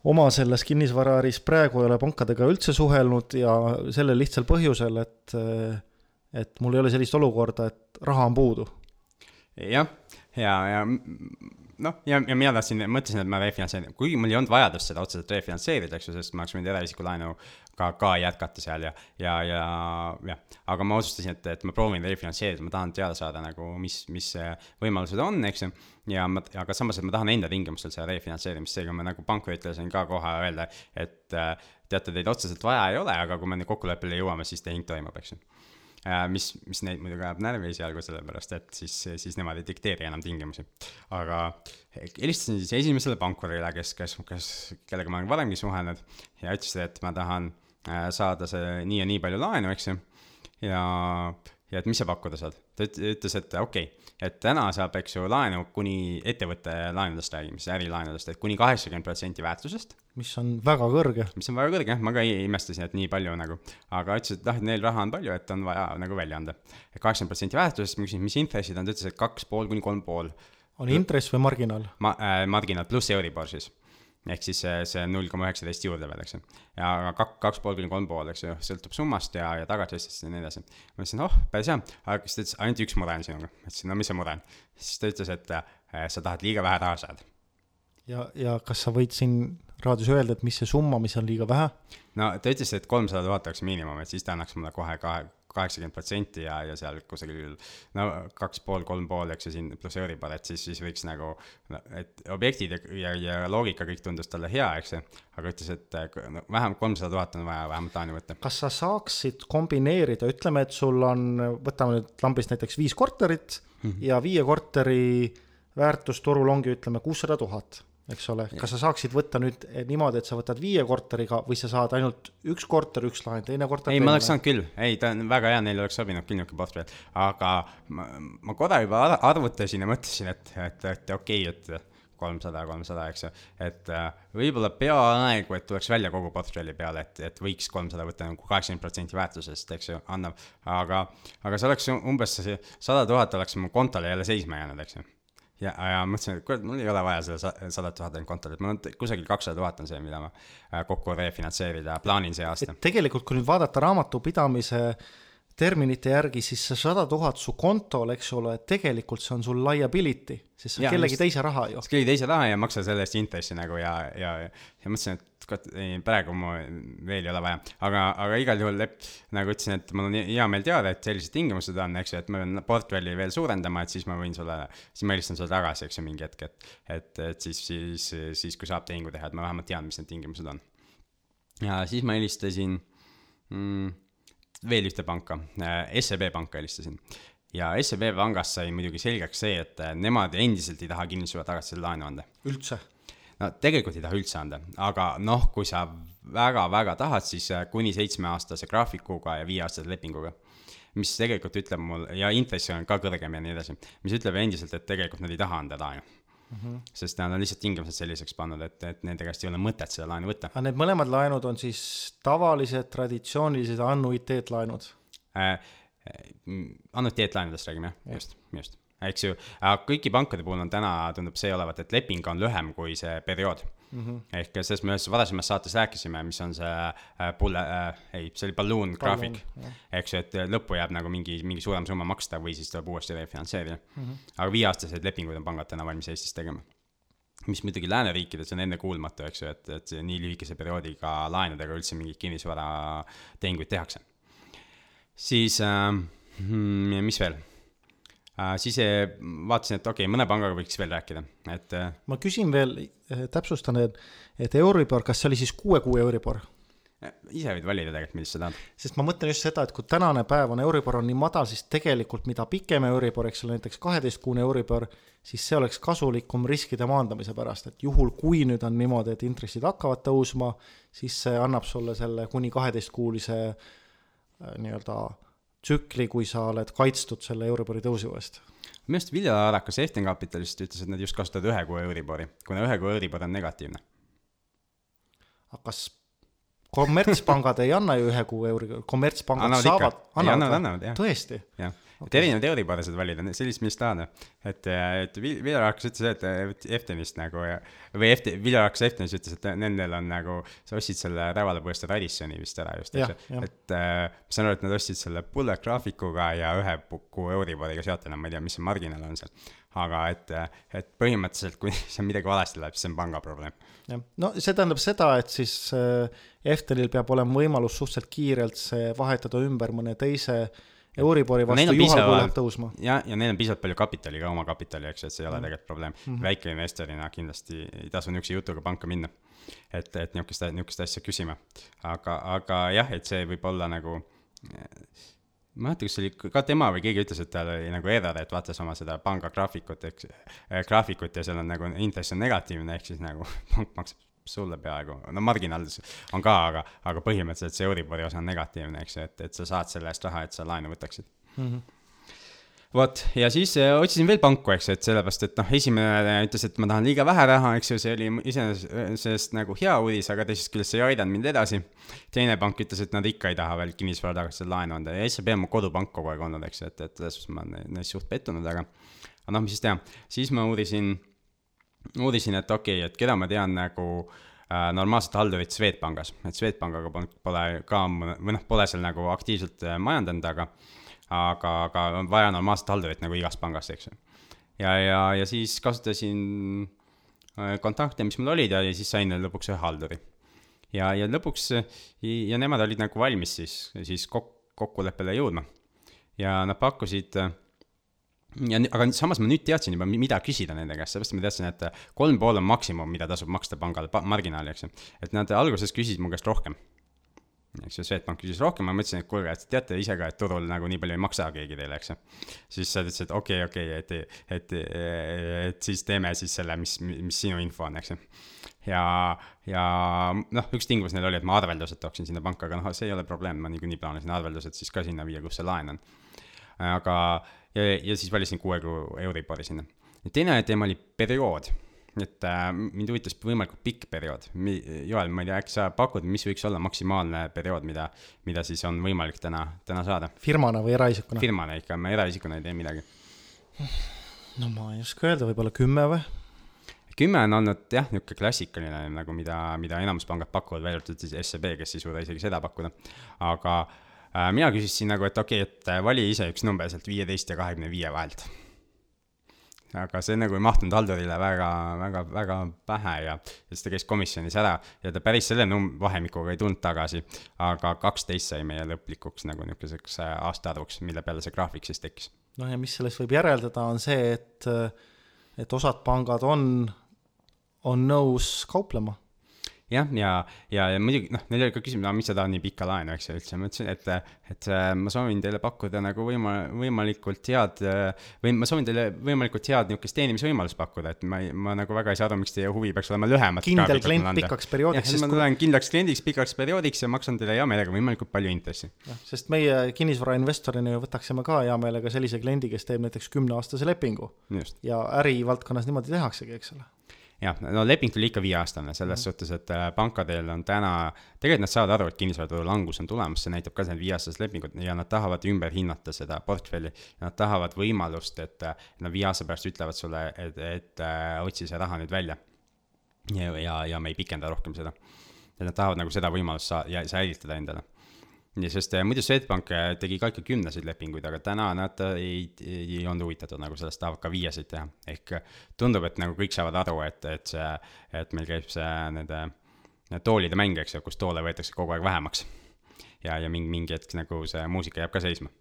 oma selles kinnisvaraäris praegu ei ole pankadega üldse suhelnud ja sellel lihtsal põhjusel, et, et mul ei ole sellist olukorda, et raha on puudu. jah, ja, ja noh, ja, ja mina tahtsin, mõtlesin, et ma refinantseerin, kuigi mul ei olnud vajadust seda otseselt refinantseerida, eks ju, sest ma oleks võinud eraisiku laenu ka, ka jätkata seal ja, ja, ja jah. aga ma otsustasin, et, et ma proovin refinantseerida, ma tahan teada saada nagu, mis, mis võimalused on, eks ju. ja ma, aga samas, et ma tahan enda tingimustel seda refinantseerimist, seega ma nagu pankuritele sain ka kohe öelda, et teate, teid otseselt vaja ei ole, aga kui me kokkuleppele jõuame, siis tehing toimub, eks ju Äh, mis, mis neid muidugi ajab närvi esialgu, sellepärast et siis, siis nemad ei dikteeri enam tingimusi. aga helistasin siis esimesele pankurile, kes, kes, kes, kellega ma olen varemgi suhelnud ja ütles, et ma tahan äh, saada see nii ja nii palju laenu, eks ju, ja, ja et mis sa pakkuda saad. ta ütles, et okei okay,, et täna saab, eks ju, laenu kuni ettevõtte laenudest räägime, siis ärilaenudest, et kuni kaheksakümmend protsenti väärtusest mis on väga kõrge. mis on väga kõrge, jah, ma ka imestasin, et nii palju nagu, aga ütles, et noh, et neil raha on palju, et on vaja nagu välja anda. kaheksakümmend protsenti väärtusest, ma küsisin, mis intressid on, ta ütles, et kaks pool kuni kolm pool. on intress või marginaal? Ma- äh,, marginaal pluss Euribor siis ehk siis see, see null koma üheksateist juurde veel, eks ju. ja kaks, kaks pool kuni kolm pool, eks ju, sõltub summast ja, ja tagatistest ja nii edasi. ma ütlesin, oh, päris hea, aga siis ta ütles, ainult üks mure on sinuga. ma ütlesin, no mis see mure on? siis ta ütles, et äh, sa tahad liiga vähe raha saada. ja, ja kas sa võid siin raadios öelda, et mis see summa, mis on liiga vähe? no ta ütles, et kolmsada tuhat oleks miinimum, et siis ta annaks mulle kohe kahe, kaheksakümmend protsenti ja, ja seal kusagil no kaks pool, kolm pool, eks ju, siin pluss Euribor, et siis, siis võiks nagu, et objektid ja, ja, ja loogika kõik tundus talle hea, eks ju, aga ütles, et no, vähemalt kolmsada tuhat on vaja vähemalt laenu võtta. kas sa saaksid kombineerida, ütleme, et sul on, võtame nüüd lambist näiteks viis korterit mm -hmm. ja viie korteri väärtus turul ongi, ütleme, kuussada tuhat eks ole, kas sa saaksid võtta nüüd eh, niimoodi, et sa võtad viie korteriga või sa saad ainult üks korter, üks laen, teine korter. ei, ma oleks saanud küll, ei, ta on väga hea, neile oleks sobinud küll niisugune portfell, aga ma, ma korra juba arvutasin ja mõtlesin, et, et, et okei okay,, et kolmsada, kolmsada, eks ju, et äh, võib-olla peaaegu, et tuleks välja kogu portfelli peale, et, et võiks kolmsada võtta nagu kaheksakümmend protsenti väärtusest, eks ju, annab, aga, aga see oleks umbes see sada tuhat oleks mu kontole jälle seisma jäänud, eks ju ja, ja mõtlesin, et kurat, mul ei ole vaja seda sadat tuhat ainult kontole, et mul on kusagil kakssada tuhat on see, mida ma äh, kokku refinantseerida plaanin see aasta. tegelikult, kui nüüd vaadata raamatupidamise terminite järgi, siis see sada tuhat su kontol, eks ole, tegelikult see on sul liability, sest see on ja, kellegi just, teise raha ju. kellegi teise raha ja maksa selle eest intressi nagu ja, ja, ja mõtlesin, et kurat, ei praegu mul veel ei ole vaja, aga, aga igal juhul lepp, nagu ütlesin, et mul on hea meel teada, et sellised tingimused on, eks ju, et ma pean portfelli veel suurendama, et siis ma võin sulle, siis ma helistan sulle tagasi, eks ju, mingi hetk, et, et, et siis, siis, siis kui saab tehingu teha, et ma vähemalt tean, mis need tingimused on. ja siis ma helistasin mm, veel ühte panka, äh, SEB panka helistasin ja SEB pangast sai muidugi selgeks see, et nemad endiselt ei taha kinnisvara tagasi laenu anda. üldse? No tegelikult ei taha üldse anda, aga noh, kui sa väga-väga tahad, siis äh, kuni seitsmeaastase graafikuga ja viieaastase lepinguga. mis tegelikult ütleb mul, ja intress on ka kõrgem ja nii edasi, mis ütleb endiselt, et tegelikult nad ei taha anda laenu Mm -hmm. sest nad on lihtsalt tingimused selliseks pannud, et, et nende käest ei ole mõtet seda laenu võtta. aga need mõlemad laenud on siis tavalised traditsioonilised annuiteetlaenud äh,? äh annuiteetlaenudest räägime jah, just, just eks ju, kõiki pankade puhul on täna, tundub see olevat, et leping on lühem kui see periood mm. -hmm. ehk sellest me ühes varasemas saates rääkisime, mis on see äh, pulle äh,, ei, see oli balloon graafik. eks ju, et lõppu jääb nagu mingi, mingi suurem summa maksta või siis tuleb uuesti refinantseerida mm. -hmm. aga viieaastaseid lepinguid on pangad täna valmis Eestis tegema mis muidugi lääneriikides on ennekuulmatu, eks ju, et, et nii lühikese perioodiga laenudega üldse mingeid kinnisvaratehinguid tehakse. siis äh, hmm, mis veel. Siis äh, vaatasin, et okei okay,, mõne pangaga võiks veel rääkida, et äh,. ma küsin veel, äh, täpsustan, et, et Euribor, kas see oli siis kuue kuu Euribor? Äh, ise võid valida tegelikult, millist sa tahad. sest ma mõtlen just seda, et kui tänane päev on Euribor on nii madal, siis tegelikult mida pikem Euribor, eks ole, näiteks kaheteistkuune Euribor, siis see oleks kasulikum riskide maandamise pärast, et juhul, kui nüüd on niimoodi, et intressid hakkavad tõusma, siis see annab sulle selle kuni kaheteistkuulise nii-öelda äh, tsükli, kui sa oled kaitstud selle Euribori tõusu eest. minu arust Vilja Arakas Eften Capitalist ütles, et nad just kasutavad ühe kuu Euribori, kuna ühe kuu Euribor on negatiivne. aga kas kommertspangad ei anna ju ühe kuu euri, kommertspangad annavad saavad, annavad, annavad, jah. tõesti? Okay., et erinevaid euribore saad valida, sellist, millist tahad. et, et Viljar hakkas ütles, et Eftenist nagu või Efte-, Viljar hakkas Eftenist ütles, et nendel on nagu, sa ostsid selle Rävalapõõsta Radissoni vist ära just, eks ju. et äh, ma saan aru, et nad ostsid selle bullet graafikuga ja ühe kuu euriboriga enam, ma ei tea, mis see marginaal on seal. aga et, et põhimõtteliselt, kui seal midagi valesti läheb, siis see on panga probleem. jah, no see tähendab seda, et siis äh, Eftenil peab olema võimalus suhteliselt kiirelt see vahetada ümber mõne teise äh, Euribori vastu juhal, kui läheb tõusma. ja, ja neil on piisavalt palju kapitali ka, oma kapitali, eks ju, et see ei ole mm. tegelikult probleem mm -hmm.. väikeinvestorina kindlasti ei tasu niisuguse jutuga panka minna. et, et niisugust, niisugust asja küsima. aga, aga jah, et see võib olla nagu ma ei mäleta, kas see oli ka tema või keegi ütles, et tal oli nagu error, et vaatas oma seda panga graafikut, eks äh,, graafikut ja seal on nagu intress on negatiivne, ehk siis nagu pank maksab sulle peaaegu, no marginaal on ka, aga, aga põhimõtteliselt see Euribori osa on negatiivne, eks ju, et, et sa saad selle eest raha, et sa laenu võtaksid mm. -hmm vot, ja siis äh, otsisin veel panku, eks ju, et sellepärast, et noh, esimene ütles, et ma tahan liiga vähe raha, eks ju, see oli iseenesest nagu hea uudis, aga teisest küljest see ei aidanud mind edasi. teine pank ütles, et nad ikka ei taha veel kinnisvara tagasi laenu anda ja SEB on mu kodupank kogu aeg olnud, eks ju, et, et selles suhtes ma olen neist suht pettunud, aga aga noh, mis siis teha, siis ma uurisin uurisin, et okei okay,, et keda ma tean nagu äh, normaalset haldurit Swedbankis, et Swedbankiga pole ka, või noh, pole seal nagu aktiivselt äh, majandanud, aga aga, aga on vaja normaalset haldurit nagu igas pangas, eks ju. ja, ja, ja siis kasutasin äh, kontakte, mis mul olid ja, ja siis sain lõpuks ühe halduri. ja, ja lõpuks ja nemad olid nagu valmis siis, siis kokku kokkuleppele jõudma. ja nad pakkusid äh, ja aga samas ma nüüd teadsin juba, mida küsida nende käest, sellepärast ma teadsin, et kolm pool on maksimum, mida tasub maksta pangale marginaali, eks ju. et nad alguses küsisid mu käest rohkem eks ju, Swedbank küsis rohkem, ma mõtlesin, et kuulge, et teate ise ka, et turul nagu nii palju ei maksa keegi teile, eks ju. siis sa ütlesid, et okei okay,, okei okay,, et, et, et, et siis teeme siis selle, mis, mis sinu info on, eks ju. ja, ja noh, üks tingimus neil oli, et ma arveldused tooksin sinna panka, aga noh, see ei ole probleem, ma niikuinii plaanisin arveldused siis ka sinna viia, kus see laen on. Aga, ja, ja siis valisin kuue kuu Euribori sinna. teine teema oli periood et äh, mind huvitas võimalikult pikk periood. Joel, ma ei tea, äkki sa pakud, mis võiks olla maksimaalne periood, mida, mida siis on võimalik täna, täna saada? firmana või eraisikuna? firmana ikka, ma eraisikuna ei tee midagi. no ma ei oska öelda, võib-olla kümme või? kümme on olnud jah, niisugune klassikaline nagu mida, mida enamus pangad pakuvad, välja arvatud siis SEB, kes ei suuda isegi seda pakkuda. aga äh, mina küsisin nagu, et okei okay,, et äh, vali ise üks number sealt viieteist ja kahekümne viie vahelt aga see nagu ei mahtunud haldurile väga, väga, väga pähe ja siis ta käis komisjonis ära ja ta päris selle num-, vahemikuga ei tulnud tagasi. aga kaksteist sai meie lõplikuks nagu niisuguseks äh, aastaarvuks, mille peale see graafik siis tekkis. noh, ja mis sellest võib järeldada, on see, et, et osad pangad on, on nõus kauplema jah, ja, ja, ja muidugi noh, neil oli ka küsimus, no mis sa tahad nii pikka laenu, eks ju, üldse, ma ütlesin, et, et äh, ma soovin teile pakkuda nagu võima-, võimalikult head või ma soovin teile võimalikult head niisugust teenimisvõimalust pakkuda, et ma ei, ma nagu väga ei saa aru, miks teie huvi peaks olema lühemat. kindel klient pikaks perioodiks. ma tulen kui... kindlaks kliendiks pikaks perioodiks ja maksan teile hea meelega võimalikult palju intressi. sest meie kinnisvarainvestorina ju võtaksime ka hea meelega sellise kliendi, kes teeb näiteks kümneaastase lepingu. ja ärivaldkonnas niimoodi tehaksegi, eks ole jah, no leping tuli ikka viieaastane, selles mm -hmm. suhtes, et äh, pankadel on täna, tegelikult nad saavad aru, et kinnisvaraturu langus on tulemas, see näitab ka need viieaastased lepingud ja nad tahavad ümber hinnata seda portfelli. Nad tahavad võimalust, et äh, nad viie aasta pärast ütlevad sulle, et, et äh, otsi see raha nüüd välja. ja, ja, ja me ei pikenda rohkem seda. et nad tahavad nagu seda võimalust saa- ja säilitada endale ja sest äh, muidu Swedbank äh, tegi ka ikka kümneseid lepinguid, aga täna nad äh, ei, ei, ei olnud huvitatud nagu sellest, tahavad ka viieseid teha. ehk tundub, et nagu kõik saavad aru, et, et see, et meil käib see nende toolide mäng, eks ju, kus toole võetakse kogu aeg vähemaks. ja, ja mingi, mingi hetk nagu see muusika jääb ka seisma.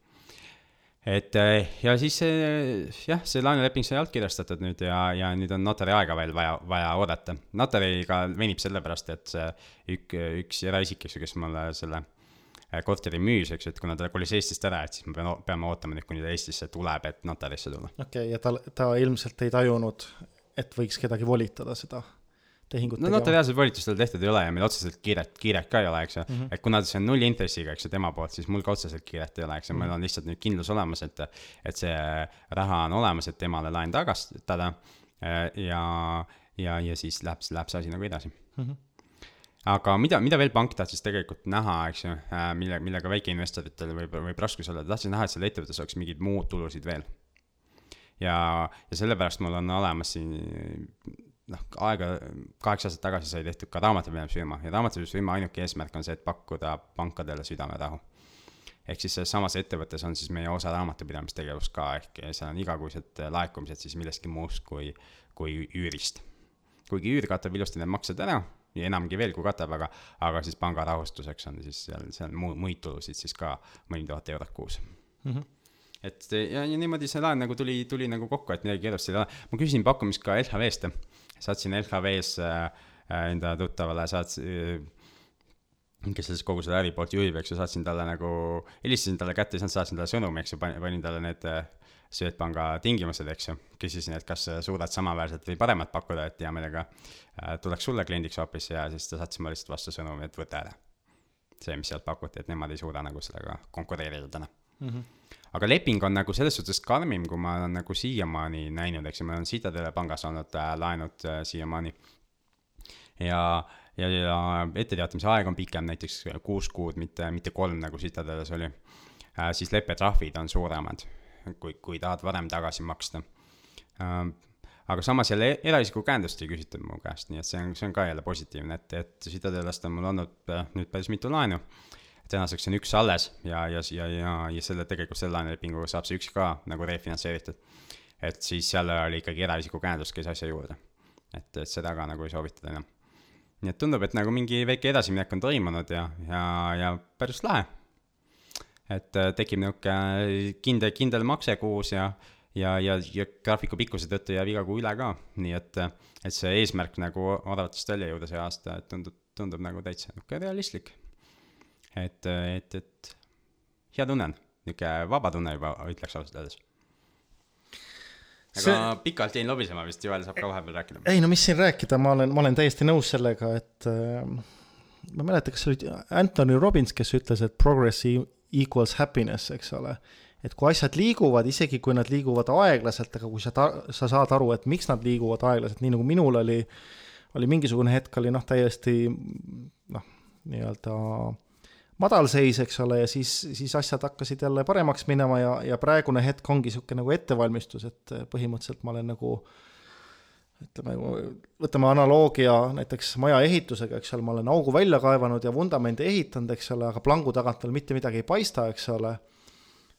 et ja siis jah, see laenuleping sai allkirjastatud nüüd ja, ja nüüd on notari aega veel vaja, vaja oodata. notariga venib sellepärast, et see ük, üks eraisik, eks ju, kes mulle selle korteri müüs, eks ju, et kuna ta kolis Eestist ära, et siis me peame, peame ootama nüüd, kuni ta Eestisse tuleb, et notarisse tulla. okei okay,, ja ta, ta ilmselt ei tajunud, et võiks kedagi volitada seda tehingut no notariaalset volitust tal tehtud ei ole ja meil otseselt kiiret, kiiret ka ei ole, eks ju mm -hmm.. et kuna see on nullintressiga, eks ju, tema poolt, siis mul ka otseselt kiiret ei ole, eks ju mm -hmm., meil on lihtsalt nüüd kindlus olemas, et et see raha on olemas, et temale laen tagastada äh, ja, ja, ja siis läheb, läheb see asi nagu edasi mm. -hmm aga mida, mida veel pank tahtis tegelikult näha, eks ju, äh, mille, millega väikeinvestoritel võib, võib raskus olla, ta tahtis näha, et seal ettevõttes oleks mingeid muud tulusid veel. ja, ja sellepärast mul on olemas siin noh, aega, kaheksa aastat tagasi sai tehtud ka raamatupidamisfirma ja raamatupidamisfirma ainuke eesmärk on see, et pakkuda pankadele südamerahu. ehk siis selles samas ettevõttes on siis meie osa raamatupidamistegevus ka, ehk seal on igakuised laekumised siis millestki muust kui, kui üürist. kuigi üür katab ilusti need maksed ära ja enamgi veel, kui katab, aga, aga siis panga rahustuseks on siis seal, seal mu-, muid tulusid siis ka mõni tuhat eurot kuus mm. -hmm et ja, ja niimoodi see laen nagu tuli, tuli nagu kokku, et midagi keerulist ei ole. ma küsisin pakkumist ka LHV-st, saatsin LHV-s äh, enda tuttavale, saats- äh,, kes siis kogu seda äri poolt juhib, eks ju, saatsin talle nagu, helistasin talle kätte, siis saatsin talle sõnumi, eks ju, panin, panin talle need äh, Swedbanka tingimused, eks ju. küsisin, et kas suudad samaväärset või paremat pakkuda, et hea meelega äh, tuleks sulle kliendiks hoopis ja siis ta saatis mulle lihtsalt vastu sõnumi, et võta ära. see, mis sealt pakuti, et nemad ei suuda nagu sellega konkureerida täna mm. -hmm. aga leping on nagu selles suhtes karmim, kui ma olen nagu siiamaani näinud, eks ju, ma olen Citadele pangas olnud äh, laenud äh, siiamaani. ja, ja, ja etteteatamise aeg on pikem, näiteks kuus kuud, mitte, mitte kolm, nagu Citadeles oli äh,. siis leppetrahvid on suuremad kui, kui tahad varem tagasi maksta ähm, aga samas jälle eraisiku käendust ei küsitud mu käest, nii et see on, see on ka jälle positiivne, et, et Citadelast on mul olnud äh, nüüd päris mitu laenu. tänaseks on üks alles ja, ja, ja, ja, ja selle tegelikult selle laenulepinguga saab see üks ka nagu refinantseeritud. et siis seal oli ikkagi eraisiku käendus käis asja juurde. et, et seda ka nagu ei soovitada enam. nii et tundub, et nagu mingi väike edasiminek on toimunud ja, ja, ja päris lahe et äh, tekib niisugune kindel, kindel makse kuus ja ja, ja, ja graafiku pikkuse tõttu jääb iga kuu üle ka, nii et, et see eesmärk nagu arvatavasti välja jõuda see aasta, et tundub, tundub nagu täitsa niisugune realistlik. et, et, et hea tunne on, niisugune vaba tunne juba, ütleks ausalt öeldes. aga see... pikalt jäin lobisema vist, Joel saab ka vahepeal rääkida. ei no mis siin rääkida, ma olen, ma olen täiesti nõus sellega, et äh, ma ei mäleta, kas see oli Anthony Robbins, kes ütles, et progress equals happiness, eks ole. Et kui asjad liiguvad, isegi kui nad liiguvad aeglaselt, aga kui sa sa saad aru, et miks nad liiguvad aeglaselt, nii nagu minul oli, oli mingisugune hetk oli noh, täiesti noh, nii-öelda madalseis, eks ole, ja siis, siis asjad hakkasid jälle paremaks minema ja, ja praegune hetk ongi niisugune nagu ettevalmistus, et põhimõtteliselt ma olen nagu ütleme, võtame analoogia näiteks maja ehitusega, eks ole, ma olen augu välja kaevanud ja vundamendi ehitanud, eks ole, aga plangu tagant veel mitte midagi ei paista, eks ole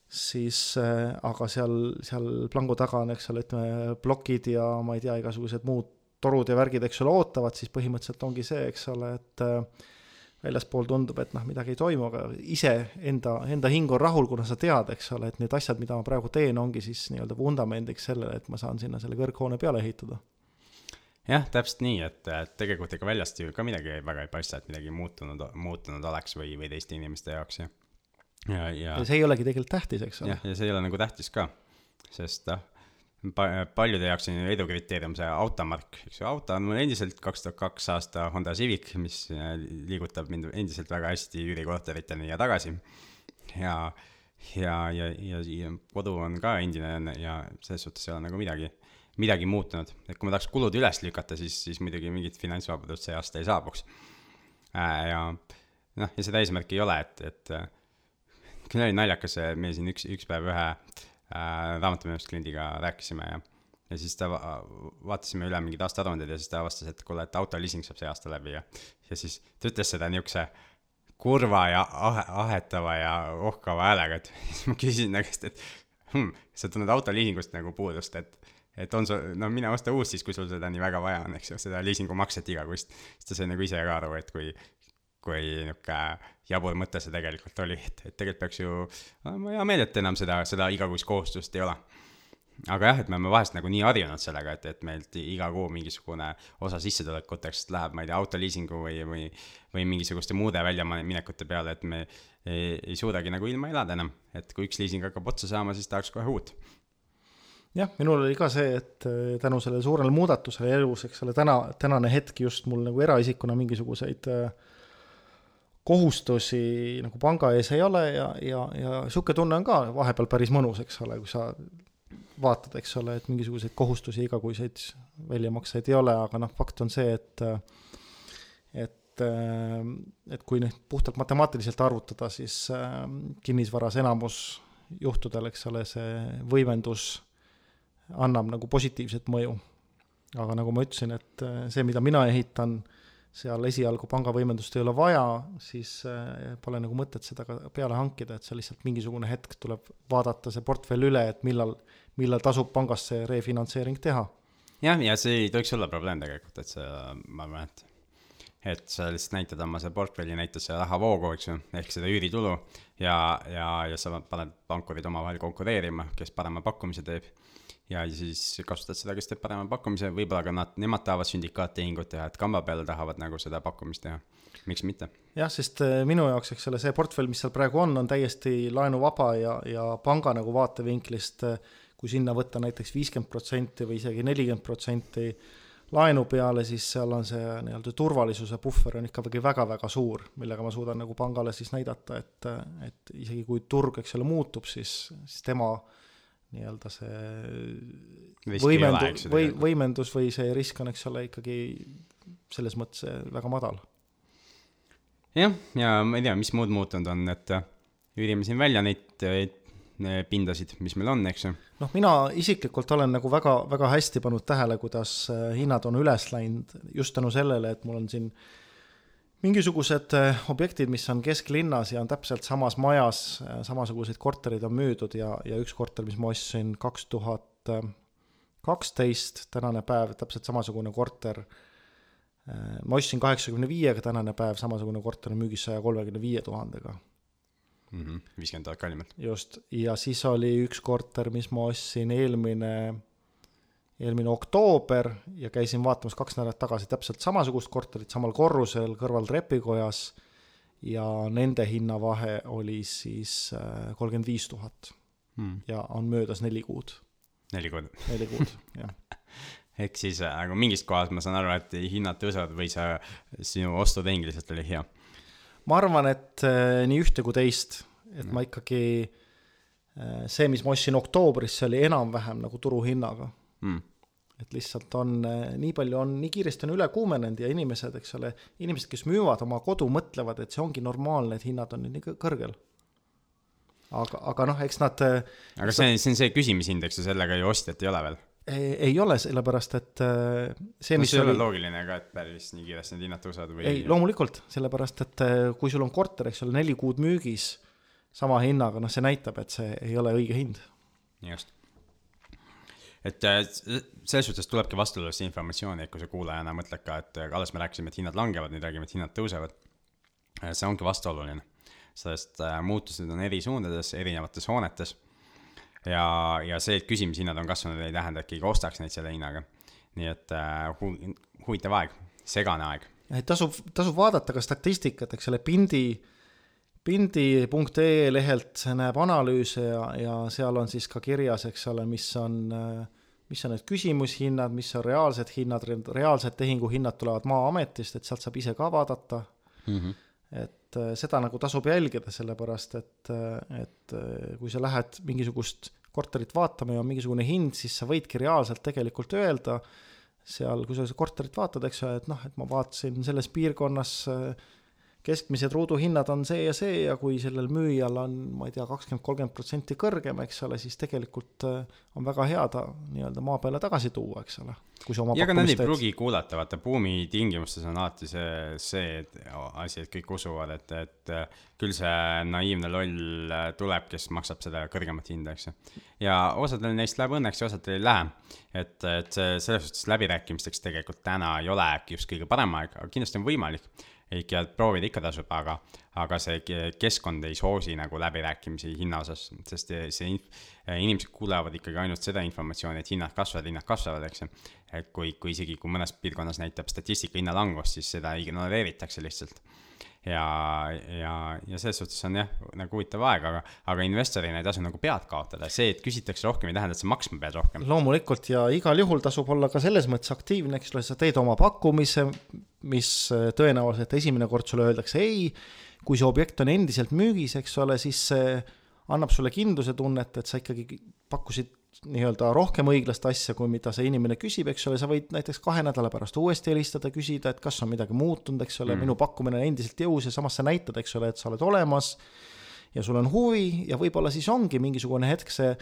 siis äh, aga seal, seal plangu taga on, eks ole, ütleme plokid ja ma ei tea, igasugused muud torud ja värgid, eks ole, ootavad, siis põhimõtteliselt ongi see, eks ole, et äh, väljaspool tundub, et noh, midagi ei toimu, aga ise enda, enda hing on rahul, kuna sa tead, eks ole, et need asjad, mida ma praegu teen, ongi siis nii-öelda vundamendiks sellele, et ma saan sinna selle kõrghoone peale ehitada. Jah, täpselt nii, et, et tegelikult ega väljast ju ka midagi väga ei paista, et midagi muutunud, muutunud oleks või, või teiste inimeste jaoks ja ja, ja. ja see ei olegi tegelikult tähtis, eks ole. jah, ja see ei ole nagu tähtis ka, sest noh pa-, paljude jaoks on ju edukriteerium see automark, eks ju, auto on mul endiselt kaks tuhat kaks aasta Honda Civic, mis äh, liigutab mind endiselt väga hästi üürikorteriteni ja tagasi. ja, ja, ja, ja, ja kodu on ka endine ja selles suhtes ei ole nagu midagi, midagi muutunud. et kui ma tahaks kulud üles lükata, siis, siis muidugi mingit finantsvabadust see aasta ei saabuks äh,. ja noh, ja seda eesmärki ei ole, et, et küll oli naljakas, me siin üks, üks päev ühe äh, raamatupidamist kliendiga rääkisime ja ja siis ta va-, vaatasime üle mingid aastaaruanded ja siis ta avastas, et kuule, et autoliising saab see aasta läbi ja ja siis ta ütles seda niisuguse kurva ja ahe, ahetava ja ohkava häälega, et siis ma küsisin ta käest, et hm, sa tunned autoliisingust nagu puudust, et et on sul, no mine osta uus siis, kui sul seda nii väga vaja on, eks ju, seda liisingumakset igakuist. siis ta sai nagu ise ka aru, et kui, kui niisugune jabur mõte see tegelikult oli, et, et tegelikult peaks ju olema hea meel, et enam seda, seda igakuist kohustust ei ole. aga jah, et me oleme vahest nagu nii harjunud sellega, et, et meilt iga kuu mingisugune osa sissetulekutest läheb, ma ei tea, autoliisingu või, või, või mingisuguste muude väljaminekute peale, et me ei, ei suudagi nagu ilma elada enam. et kui üks liising hakkab otsa saama, siis tahaks kohe uut jah, minul oli ka see, et äh, tänu sellele suurele muudatusele elus, eks ole, täna, tänane hetk just mul nagu eraisikuna mingisuguseid äh, kohustusi nagu panga ees ei ole ja, ja, ja niisugune tunne on ka vahepeal päris mõnus, eks ole, kui sa vaatad, eks ole, et mingisuguseid kohustusi igakuiseid väljamakseid ei ole, aga noh, fakt on see, et et, et kui nüüd puhtalt matemaatiliselt arvutada, siis kinnisvaras enamus juhtudel, eks ole, see võimendus annab nagu positiivset mõju. aga nagu ma ütlesin, et see, mida mina ehitan, seal esialgu pangavõimendust ei ole vaja, siis äh, pole nagu mõtet seda ka peale hankida, et seal lihtsalt mingisugune hetk tuleb vaadata see portfell üle, et millal, millal tasub pangas see refinantseering teha. jah, ja see ei tohiks olla probleem tegelikult, et see, ma arvan, et et sa lihtsalt näitad oma see portfelli, näitad seda rahavoogu, eks ju, ehk seda üüritulu ja, ja, ja sa paned pankurid omavahel konkureerima, kes parema pakkumise teeb ja siis kasutad seda, kes teeb parema pakkumise, võib-olla ka nad, nemad tahavad sündikaattehingut teha, et kamba peale tahavad nagu seda pakkumist teha, miks mitte. jah, sest äh, minu jaoks, eks ole, see portfell, mis seal praegu on, on täiesti laenuvaba ja, ja panga nagu vaatevinklist, äh, kui sinna võtta näiteks viiskümmend protsenti või isegi nelikümmend protsenti laenu peale, siis seal on see nii-öelda turvalisuse puhver on ikkagi väga-väga suur, millega ma suudan nagu pangale siis näidata, et, et isegi kui turg, eks ole, muutub, siis, siis tema äh, nii-öelda see võimendu-, või võimendus või see risk on, eks ole, ikkagi selles mõttes väga madal. jah, ja ma ei tea, mis muud muutunud on, et üürime siin välja neid pindasid, mis meil on, eks ju. noh, mina isiklikult olen nagu väga, väga hästi pannud tähele, kuidas hinnad on üles läinud just tänu sellele, et mul on siin äh, mingisugused äh, objektid, mis on kesklinnas ja on täpselt samas majas, äh, samasuguseid korterid on müüdud ja, ja üks korter, mis ma ostsin kaks tuhat kaksteist, tänane päev, täpselt samasugune korter. Äh, ma ostsin kaheksakümne viiega, tänane päev samasugune korter on müügis saja kolmekümne viie tuhandega. viiskümmend tuhat kallimalt. just, ja siis oli üks korter, mis ma ostsin eelmine, eelmine oktoober ja käisin vaatamas kaks nädalat tagasi täpselt samasugust korterit samal korrusel kõrval trepikojas ja nende hinnavahe oli siis äh, kolmkümmend viis tuhat ja on möödas neli kuud, neli kuud. neli kuud, jah. ehk siis äh, nagu mingist kohast ma saan aru, et hinnad tõusevad või sa, sinu ostutehing lihtsalt oli hea. ma arvan, et äh, nii ühte kui teist, et ma ikkagi see, mis ma ostsin oktoobris, see oli enam-vähem nagu turuhinnaga Mm. et lihtsalt on äh, nii palju on nii kiiresti on üle kuumenenud ja inimesed, eks ole, inimesed, kes müüvad oma kodu, mõtlevad, et see ongi normaalne, et hinnad on nii kõ- kõrgel. aga, aga noh, eks nad äh, aga see, see on see küsimisindeks ja sellega ju ostjat ei ole veel. ei, ei ole, sellepärast et äh, see, mis see ei ole oli, loogiline ka, et päris nii kiiresti need hinnad tõusevad või ei loomulikult, sellepärast et kui sul on korter, eks ole, neli kuud müügis sama hinnaga, noh, see näitab, et see ei ole õige hind. just. Et äh, selles suhtes tulebki vastuolulist informatsiooni, et kui sa kuulajana mõtled ka, et äh, alles me rääkisime, et hinnad langevad, nüüd räägime, et hinnad tõusevad. see ongi vastuoluline, sest äh, muutused on eri suundades, erinevates hoonetes. ja, ja see, et küsimishinnad on kasvanud, ei tähenda, et keegi ostaks neid selle hinnaga. nii et äh, hu- huvitav aeg, segane aeg. tasub, tasub vaadata ka statistikat, eks ole, pindi, pindi.ee lehelt näeb analüüse ja, ja seal on siis ka kirjas, eks ole, mis on, mis on need küsimushinnad, mis on reaalsed hinnad, reaalsed tehinguhinnad tulevad Maa-ametist, et sealt saab ise ka vaadata Mm -hmm. et äh, seda nagu tasub jälgida, sellepärast et, et äh, kui sa lähed mingisugust korterit vaatama ja on mingisugune hind, siis sa võidki reaalselt tegelikult öelda seal, kui sa korterit vaatad, eks ole, et noh, et ma vaatasin selles piirkonnas äh, keskmised ruuduhinnad on see ja see ja kui sellel müüjal on, ma ei tea, kakskümmend, kolmkümmend protsenti kõrgem, eks ole, siis tegelikult äh, on väga hea ta nii-öelda maa peale tagasi tuua, eks ole. ja aga nad ei pruugi kuulata, vaata buumi tingimustes on alati see, see et asi, et kõik usuvad, et, et äh, küll see naiivne loll äh, tuleb, kes maksab seda kõrgemat hinda, eks ju. ja osadel neist läheb õnneks ja osadel ei lähe. et, et see selles suhtes läbirääkimisteks tegelikult täna ei ole äkki just kõige parem aeg, aga kindlasti on võimalik ikka proovida ikka tasub, aga, aga see ke- keskkond ei soosi nagu läbirääkimisi hinna osas, sest see inf-, inimesed kuulevad ikkagi ainult seda informatsiooni, et hinnad kasvavad, hinnad kasvavad, eks ju. kui, kui isegi, kui mõnes piirkonnas näitab statistika hinnalangust, siis seda ignoreeritakse lihtsalt. ja, ja, ja selles suhtes on jah, nagu huvitav aeg, aga, aga investorina ei tasu nagu pead kaotada, see, et küsitakse rohkem, ei tähenda, et sa maksma pead rohkem. loomulikult ja igal juhul tasub olla ka selles mõttes aktiivne, eks ole, sa teed oma pakkumise, mis tõenäoliselt esimene kord sulle öeldakse ei, kui see objekt on endiselt müügis, eks ole, siis see annab sulle kindluse tunnet, et sa ikkagi pakkusid nii-öelda rohkem õiglast asja, kui mida see inimene küsib, eks ole, sa võid näiteks kahe nädala pärast uuesti helistada, küsida, et kas on midagi muutunud, eks ole mm., minu pakkumine on endiselt jõus ja samas sa näitad, eks ole, et sa oled olemas ja sul on huvi ja võib-olla siis ongi mingisugune hetk see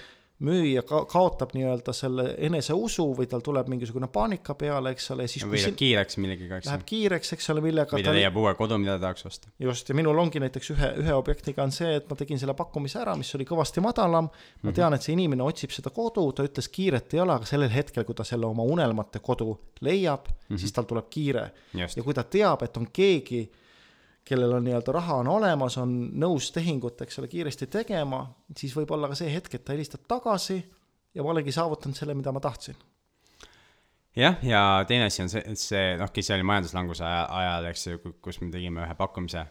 müüja ka- kaotab nii-öelda selle eneseusu või tal tuleb mingisugune paanika peale, eks ole, siis või läheb kiireks millegagi, eks läheb kiireks, eks ole, millega või ta leiab uue kodu, mida ta tahaks osta. just, ja minul ongi näiteks ühe, ühe objektiga on see, et ma tegin selle pakkumise ära, mis oli kõvasti madalam, ma Mhm. tean, et see inimene otsib seda kodu, ta ütles kiiret ei ole, aga sellel hetkel, kui ta selle oma unelmate kodu leiab mm, -hmm. siis tal tuleb kiire. Mhm. ja, kui ta teab, et on keegi, kellel on nii-öelda raha on olemas, on nõus tehingut, eks ole, kiiresti tegema, siis võib olla ka see hetk, et ta helistab tagasi ja ma olengi saavutanud selle, mida ma tahtsin. jah, ja teine asi on see, et see, noh, kes oli majanduslanguse aja- ajal, eks ju, kus me tegime ühe pakkumise,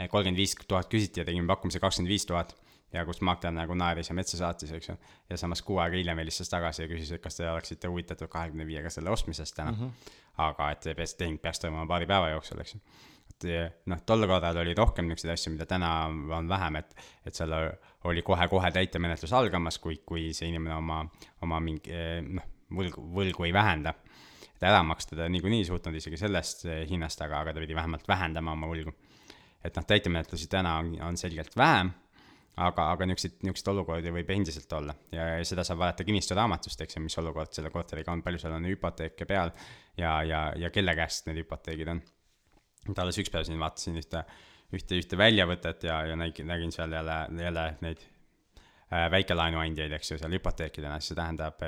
kolmkümmend viis tuhat küsiti ja tegime pakkumise kakskümmend viis tuhat ja kus maakler nagu naeris ja metsa saatis, eks ju. ja samas kuu aega hiljem helistas tagasi ja küsis, et kas te oleksite huvitatud kahekümne viiega selle ostmisest täna mm. -hmm. aga et see tehing peaks toimuma paari päeva jooksul, eks ju. Et noh, tol korral oli rohkem niisuguseid asju, mida täna on vähem, et, et seal oli kohe-kohe täitemenetlus algamas, kui, kui see inimene oma, oma mingi noh, võlgu, võlgu ei vähenda et ära maksta ta niikuinii ei suutnud isegi sellest eh, hinnast, aga, aga ta pidi vähemalt vähendama oma võlgu. et noh, täitemenetlusi täna on, on selgelt vähem, aga, aga niisuguseid, niisuguseid olukordi võib endiselt olla ja, ja seda saab vaadata kinnistusraamatust, eks ju, mis olukord selle korteriga on, palju seal on hüpoteeke peal ja, ja, ja kelle käest need hüpoteegid on. Et alles üks päev siin vaatasin ühte, ühte, ühte väljavõtet ja, ja nägin, nägin seal jälle, jälle neid äh, väikelaenuandjaid, eks ju, seal hüpoteekidena, siis see tähendab,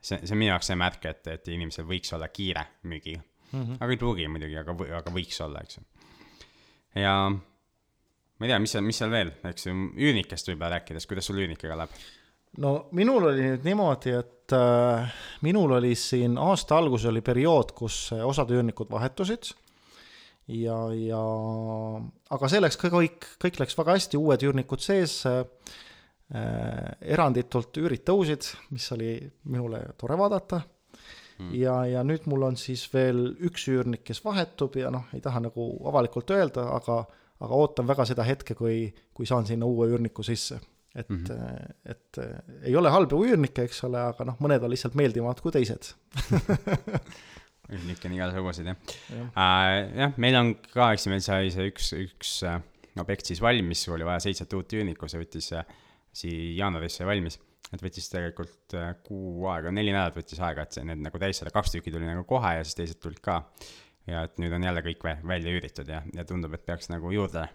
see, see on minu jaoks see märk, et, et inimesel võiks olla kiire müügiga mm. -hmm. aga ei pruugi muidugi, aga, aga võiks olla, eks ju. ja ma ei tea, mis seal, mis seal veel, eks ju, üürnikest võib-olla rääkides, kuidas sul üürnikega läheb? no minul oli nüüd niimoodi, et äh, minul oli siin aasta alguses oli periood, kus äh, osad üürnikud vahetusid ja, ja aga see läks ka kõik, kõik läks väga hästi, uued üürnikud sees äh,, eranditult üürid tõusid, mis oli minule tore vaadata mm.. ja, ja nüüd mul on siis veel üks üürnik, kes vahetub ja noh, ei taha nagu avalikult öelda, aga aga ootan väga seda hetke, kui, kui saan sinna uue üürniku sisse et mm, -hmm. et äh, ei ole halbu üürnikke, eks ole, aga noh, mõned on lihtsalt meeldivamad kui teised. üürnikke on igasuguseid jah Jah. uh,. jah, meil on ka, eks ju, meil sai see üks, üks uh, objekt siis valmis, oli vaja seitset uut üürnikku, see võttis uh, siia jaanuaris sai valmis. et võttis tegelikult uh, kuu aega, neli nädalat võttis aega, et see need nagu täis saada, kaks tükki tuli nagu kohe ja siis teised tulid ka. ja et nüüd on jälle kõik vä- välja üüritud ja, ja tundub, et peaks nagu juurde,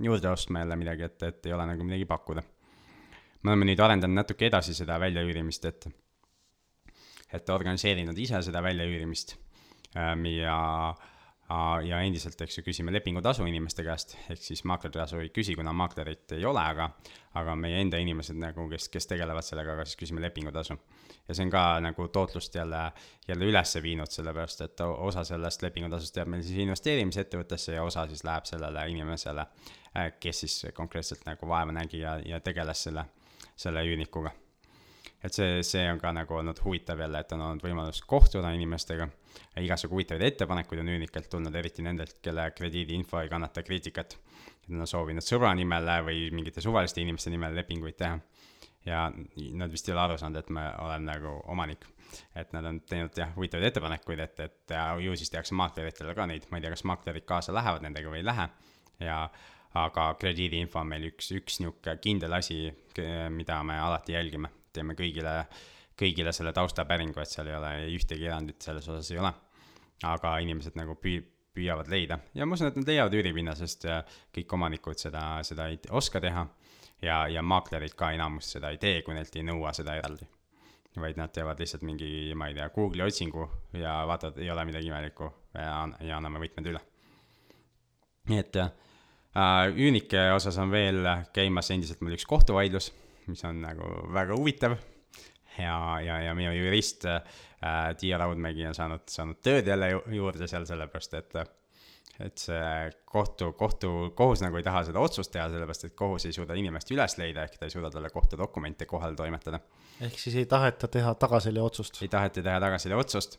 juurde ostma jälle midagi, et, et ei ole nagu midagi pakkuda me oleme nüüd arendanud natuke edasi seda väljaüürimist, et, et organiseerinud ise seda väljaüürimist ja, ja endiselt, eks ju, küsime lepingutasu inimeste käest, ehk siis maakleritasu ei küsi, kuna maaklerit ei ole, aga, aga meie enda inimesed nagu, kes, kes tegelevad sellega, aga siis küsime lepingutasu. ja see on ka nagu tootlust jälle, jälle üles viinud, sellepärast et osa sellest lepingutasust jääb meil siis investeerimisettevõttesse ja osa siis läheb sellele inimesele, kes siis konkreetselt nagu vaeva nägi ja, ja tegeles selle selle üürnikuga. et see, see on ka nagu olnud huvitav jälle, et on olnud võimalus kohtuda inimestega, igasugu huvitavaid ettepanekuid on üürnikelt tulnud, eriti nendelt, kelle krediidiinfo ei kannata kriitikat. nad on soovinud sõbra nimel või mingite suvaliste inimeste nimel lepinguid teha. ja nad vist ei ole aru saanud, et ma olen nagu omanik. et nad on teinud jah, huvitavaid ettepanekuid, et, et ja ju siis tehakse maakleritele ka neid, ma ei tea, kas maaklerid kaasa lähevad nendega või ei lähe ja aga krediidiinfo on meil üks, üks niisugune kindel asi, mida me alati jälgime, teeme kõigile, kõigile selle taustapäringu, et seal ei ole ühtegi erandit selles osas ei ole. aga inimesed nagu püü-, püüavad leida ja ma usun, et nad leiavad üüripinna, sest äh, kõik omanikud seda, seda ei oska teha ja, ja maaklerid ka enamus seda ei tee, kui neilt ei nõua seda eraldi. vaid nad teevad lihtsalt mingi, ma ei tea, Google'i otsingu ja vaatavad, ei ole midagi imelikku ja, ja anname võtmed üle. nii et äh, üürnike osas on veel käimas endiselt mul üks kohtuvaidlus, mis on nagu väga huvitav. ja, ja, ja minu jurist äh, Tiia Raudmägi on saanud, saanud tööd jälle ju- juurde seal sellepärast, et et see kohtu, kohtu, kohus nagu ei taha seda otsust teha, sellepärast et kohus ei suuda inimest üles leida, ehk ta ei suuda talle kohtudokumente kohale toimetada. ehk siis ei taheta teha tagasile otsust. ei taheti teha tagasile otsust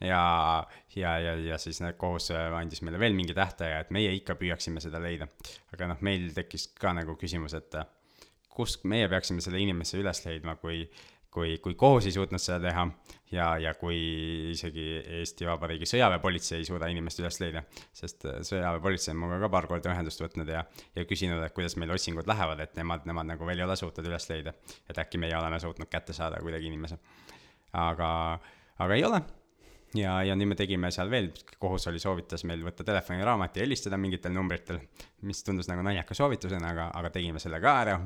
ja, ja, ja, ja siis kohus andis meile veel mingi tähtaja, et meie ikka püüaksime seda leida. aga noh, meil tekkis ka nagu küsimus, et kust meie peaksime selle inimese üles leidma, kui, kui, kui kohus ei suutnud seda teha ja, ja kui isegi Eesti Vabariigi sõjaväepolitsei ei suuda inimest üles leida, sest sõjaväepolitsei on minuga ka paar korda ühendust võtnud ja, ja küsinud, et kuidas meil otsingud lähevad, et nemad, nemad nagu veel ei ole suutnud üles leida. et äkki meie oleme suutnud kätte saada kuidagi inimese. aga, aga ei ole ja, ja nüüd me tegime seal veel, kohus oli, soovitas meil võtta telefoniraamat ja helistada mingitel numbritel, mis tundus nagu naljaka soovitusena, aga, aga tegime selle ka ära.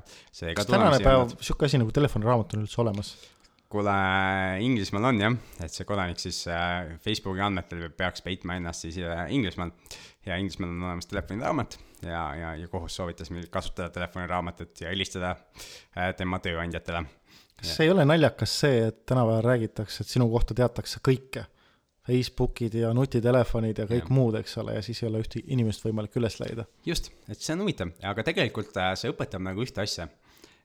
kas tänane päev sihuke asi nagu telefoniraamat on üldse olemas? kuule, Inglismaal on jah, et see kodanik siis äh, Facebooki andmetel peaks peitma ennast siis äh, Inglismaal ja Inglismaal on olemas telefoniraamat ja, ja, ja kohus soovitas meil kasutada telefoniraamatut ja helistada äh, tema tööandjatele. kas ei ole naljakas see, et tänapäeval räägitakse, et sinu kohta teatakse kõike? Facebookid ja nutitelefonid ja kõik ja. muud, eks ole, ja siis ei ole ühte inimest võimalik üles leida. just, et see on huvitav, aga tegelikult äh, see õpetab nagu ühte asja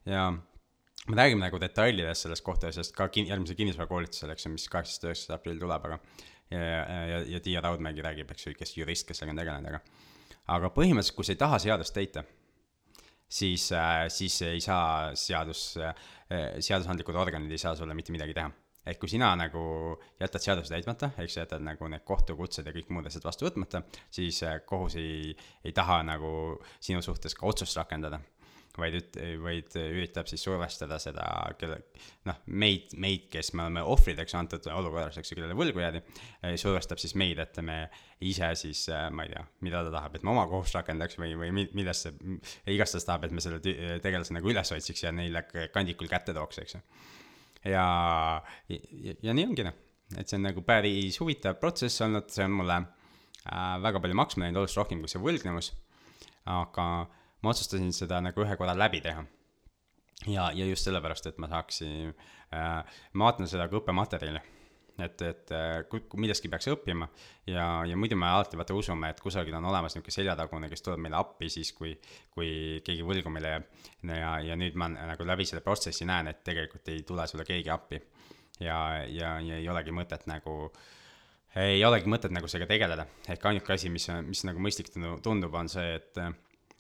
ja me räägime nagu detailidest sellest kohtuasjast ka kin-, järgmisel kinnisvarakoolitusel, eks ju, mis kaheksateist, üheksateist aprill tuleb, aga ja, ja, ja, ja Tiia Raudmägi räägib, eks ju, kes jurist, kes sellega on tegelenud, aga aga põhimõtteliselt, kui sa ei taha seadust täita, siis äh,, siis ei saa seadus äh,, seadusandlikud organid ei saa sulle mitte midagi teha ehk kui sina nagu jätad seaduse täitmata, ehk sa jätad nagu need kohtukutsed ja kõik muud asjad vastu võtmata, siis äh, kohus ei, ei taha nagu sinu suhtes ka otsust rakendada. vaid üt-, vaid üritab siis survestada seda, kelle, noh, meid, meid, kes me oleme ohvrideks antud olukorras, eks ju, kellele võlgu jäädi, survestab siis meid, et me ise siis, ma ei tea, mida ta tahab, et me oma kohust rakendaks või, või mi- millesse, igastahes tahab, et me selle tegelase nagu üles otsiks ja neile kandikul kätte tooks, eks ju ja, ja, ja nii ongi noh, et see on nagu päris huvitav protsess olnud, see on mulle äh, väga palju maksma läinud, oluliselt rohkem kui see võlgnevus. aga, ma otsustasin seda nagu ühe korra läbi teha. ja, ja just sellepärast, et ma saaksin äh,, ma vaatan seda kui õppematerjali et, et äh, kui, millestki peaks õppima ja, ja muidu me alati vaata usume, et kusagil on olemas niisugune seljatagune, kes tuleb meile appi siis, kui, kui keegi võlgu meile jääb. ja, ja nüüd ma nagu läbi selle protsessi näen, et tegelikult ei tule sulle keegi appi. ja, ja, ja ei olegi mõtet nagu, ei olegi mõtet nagu sellega tegeleda, ehk ainuke asi, mis, mis nagu mõistlik tundub, on see, et,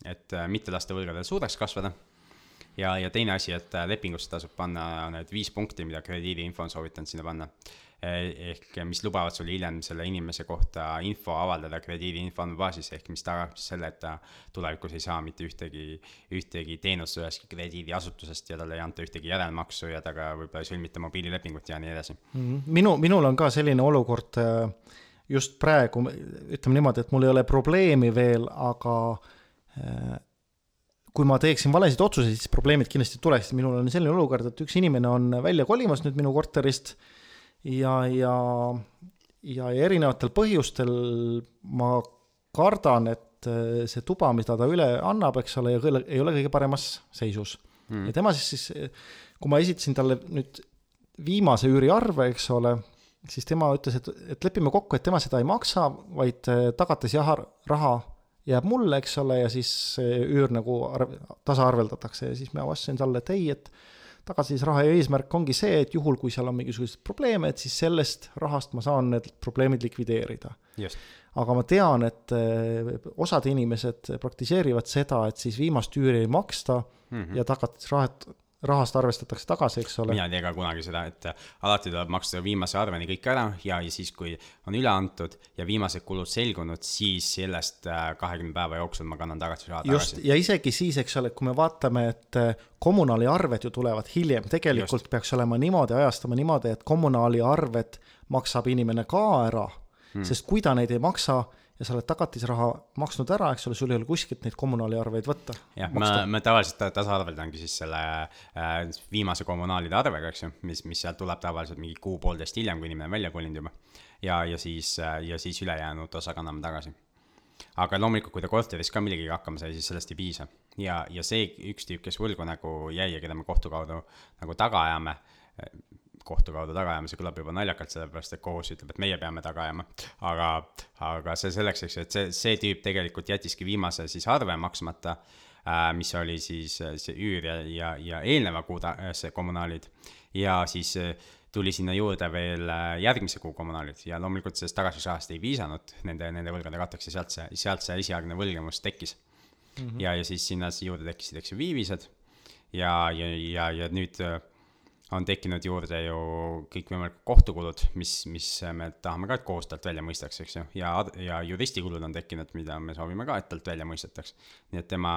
et mitte lasta võlgadel suureks kasvada ja, ja teine asi, et lepingusse tasub panna need viis punkti, mida krediidiinfo on soovitanud sinna panna ehk mis lubavad sul hiljem selle inimese kohta info avaldada krediidiinfo andmebaasis, ehk mis tagab siis selle, et ta tulevikus ei saa mitte ühtegi, ühtegi teenust ühestki krediidiasutusest ja talle ei anta ühtegi järelmaksu ja temaga võib-olla ei sõlmita mobiililepingut ja nii edasi. -hmm. minu, minul on ka selline olukord äh, just praegu, ütleme niimoodi, et mul ei ole probleemi veel, aga äh, kui ma teeksin valesid otsuseid, siis probleemid kindlasti tuleksid, minul on selline olukord, et üks inimene on välja kolimas nüüd minu korterist äh, ja, ja, ja erinevatel põhjustel ma kardan, et äh, see tuba, mida ta üle annab, eks ole, ei ole kõige paremas seisus. Mm.. ja tema siis, siis, kui ma esitasin talle nüüd viimase üüriarve, eks ole, siis tema ütles, et, et lepime kokku, et tema seda ei maksa, vaid äh, tagatis jah, raha jääb mulle, eks ole, ja siis üür nagu arv, tasaarveldatakse ja siis ma vastasin talle, et ei, et tagatisraha eesmärk ongi see, et juhul, kui seal on mingisuguseid probleeme, et siis sellest rahast ma saan need probleemid likvideerida. aga ma tean, et eh, osad inimesed praktiseerivad seda, et siis viimast üüri ei maksta mm -hmm. ja tagatisrahat rahast arvestatakse tagasi, eks ole. mina ei tee ka kunagi seda, et alati tuleb maksta viimase arveni kõik ära ja, ja siis, kui on üle antud ja viimased kulud selgunud, siis sellest äh, kahekümne päeva jooksul ma kannan tagasi raha tagasi. ja isegi siis, eks ole, kui me vaatame, et äh, kommunaaliarved ju tulevad hiljem, tegelikult Just. peaks olema niimoodi, ajastama niimoodi, et kommunaaliarved maksab inimene ka ära hmm., sest kui ta neid ei maksa, ja sa oled tagatisraha maksnud ära, eks ole, sul ei ole kuskilt neid kommunaaliarveid võtta. jah, ma, ma tavaliselt tasaarveldangi siis selle äh, viimase kommunaalide arvega, eks ju, mis, mis sealt tuleb tavaliselt mingi kuu-poolteist hiljem, kui inimene on välja kolinud juba. ja, ja siis äh,, ja siis ülejäänud osa kanname tagasi. aga loomulikult, kui ta korteris ka millegagi hakkama sai, siis sellest ei piisa. ja, ja see üks tüüp, kes võlgu nagu jäi ja keda me kohtu kaudu nagu taga ajame, kohtu kaudu taga ajama, see kõlab juba naljakalt, sellepärast et kohus ütleb, et meie peame taga ajama. aga, aga see selleks, eks ju, et see, see tüüp tegelikult jättiski viimase siis arve maksmata äh,, mis oli siis äh, see üür ja, ja, ja eelneva kuu ta-, äh, see kommunaalid. ja siis äh, tuli sinna juurde veel järgmise kuu kommunaalid ja loomulikult sellest tagasisaast ei piisanud nende, nende võlgade katteks ja sealt see, sealt see esialgne võlgnemus tekkis mm. -hmm. ja, ja siis sinna juurde tekkisid, eks ju, viivised ja, ja, ja, ja nüüd äh, on tekkinud juurde ju kõikvõimalikud kohtukulud, mis, mis me tahame ka, et kohus talt välja mõistaks, eks ju, ja, ja juristikulud on tekkinud, mida me soovime ka, et talt välja mõistetaks. nii et tema,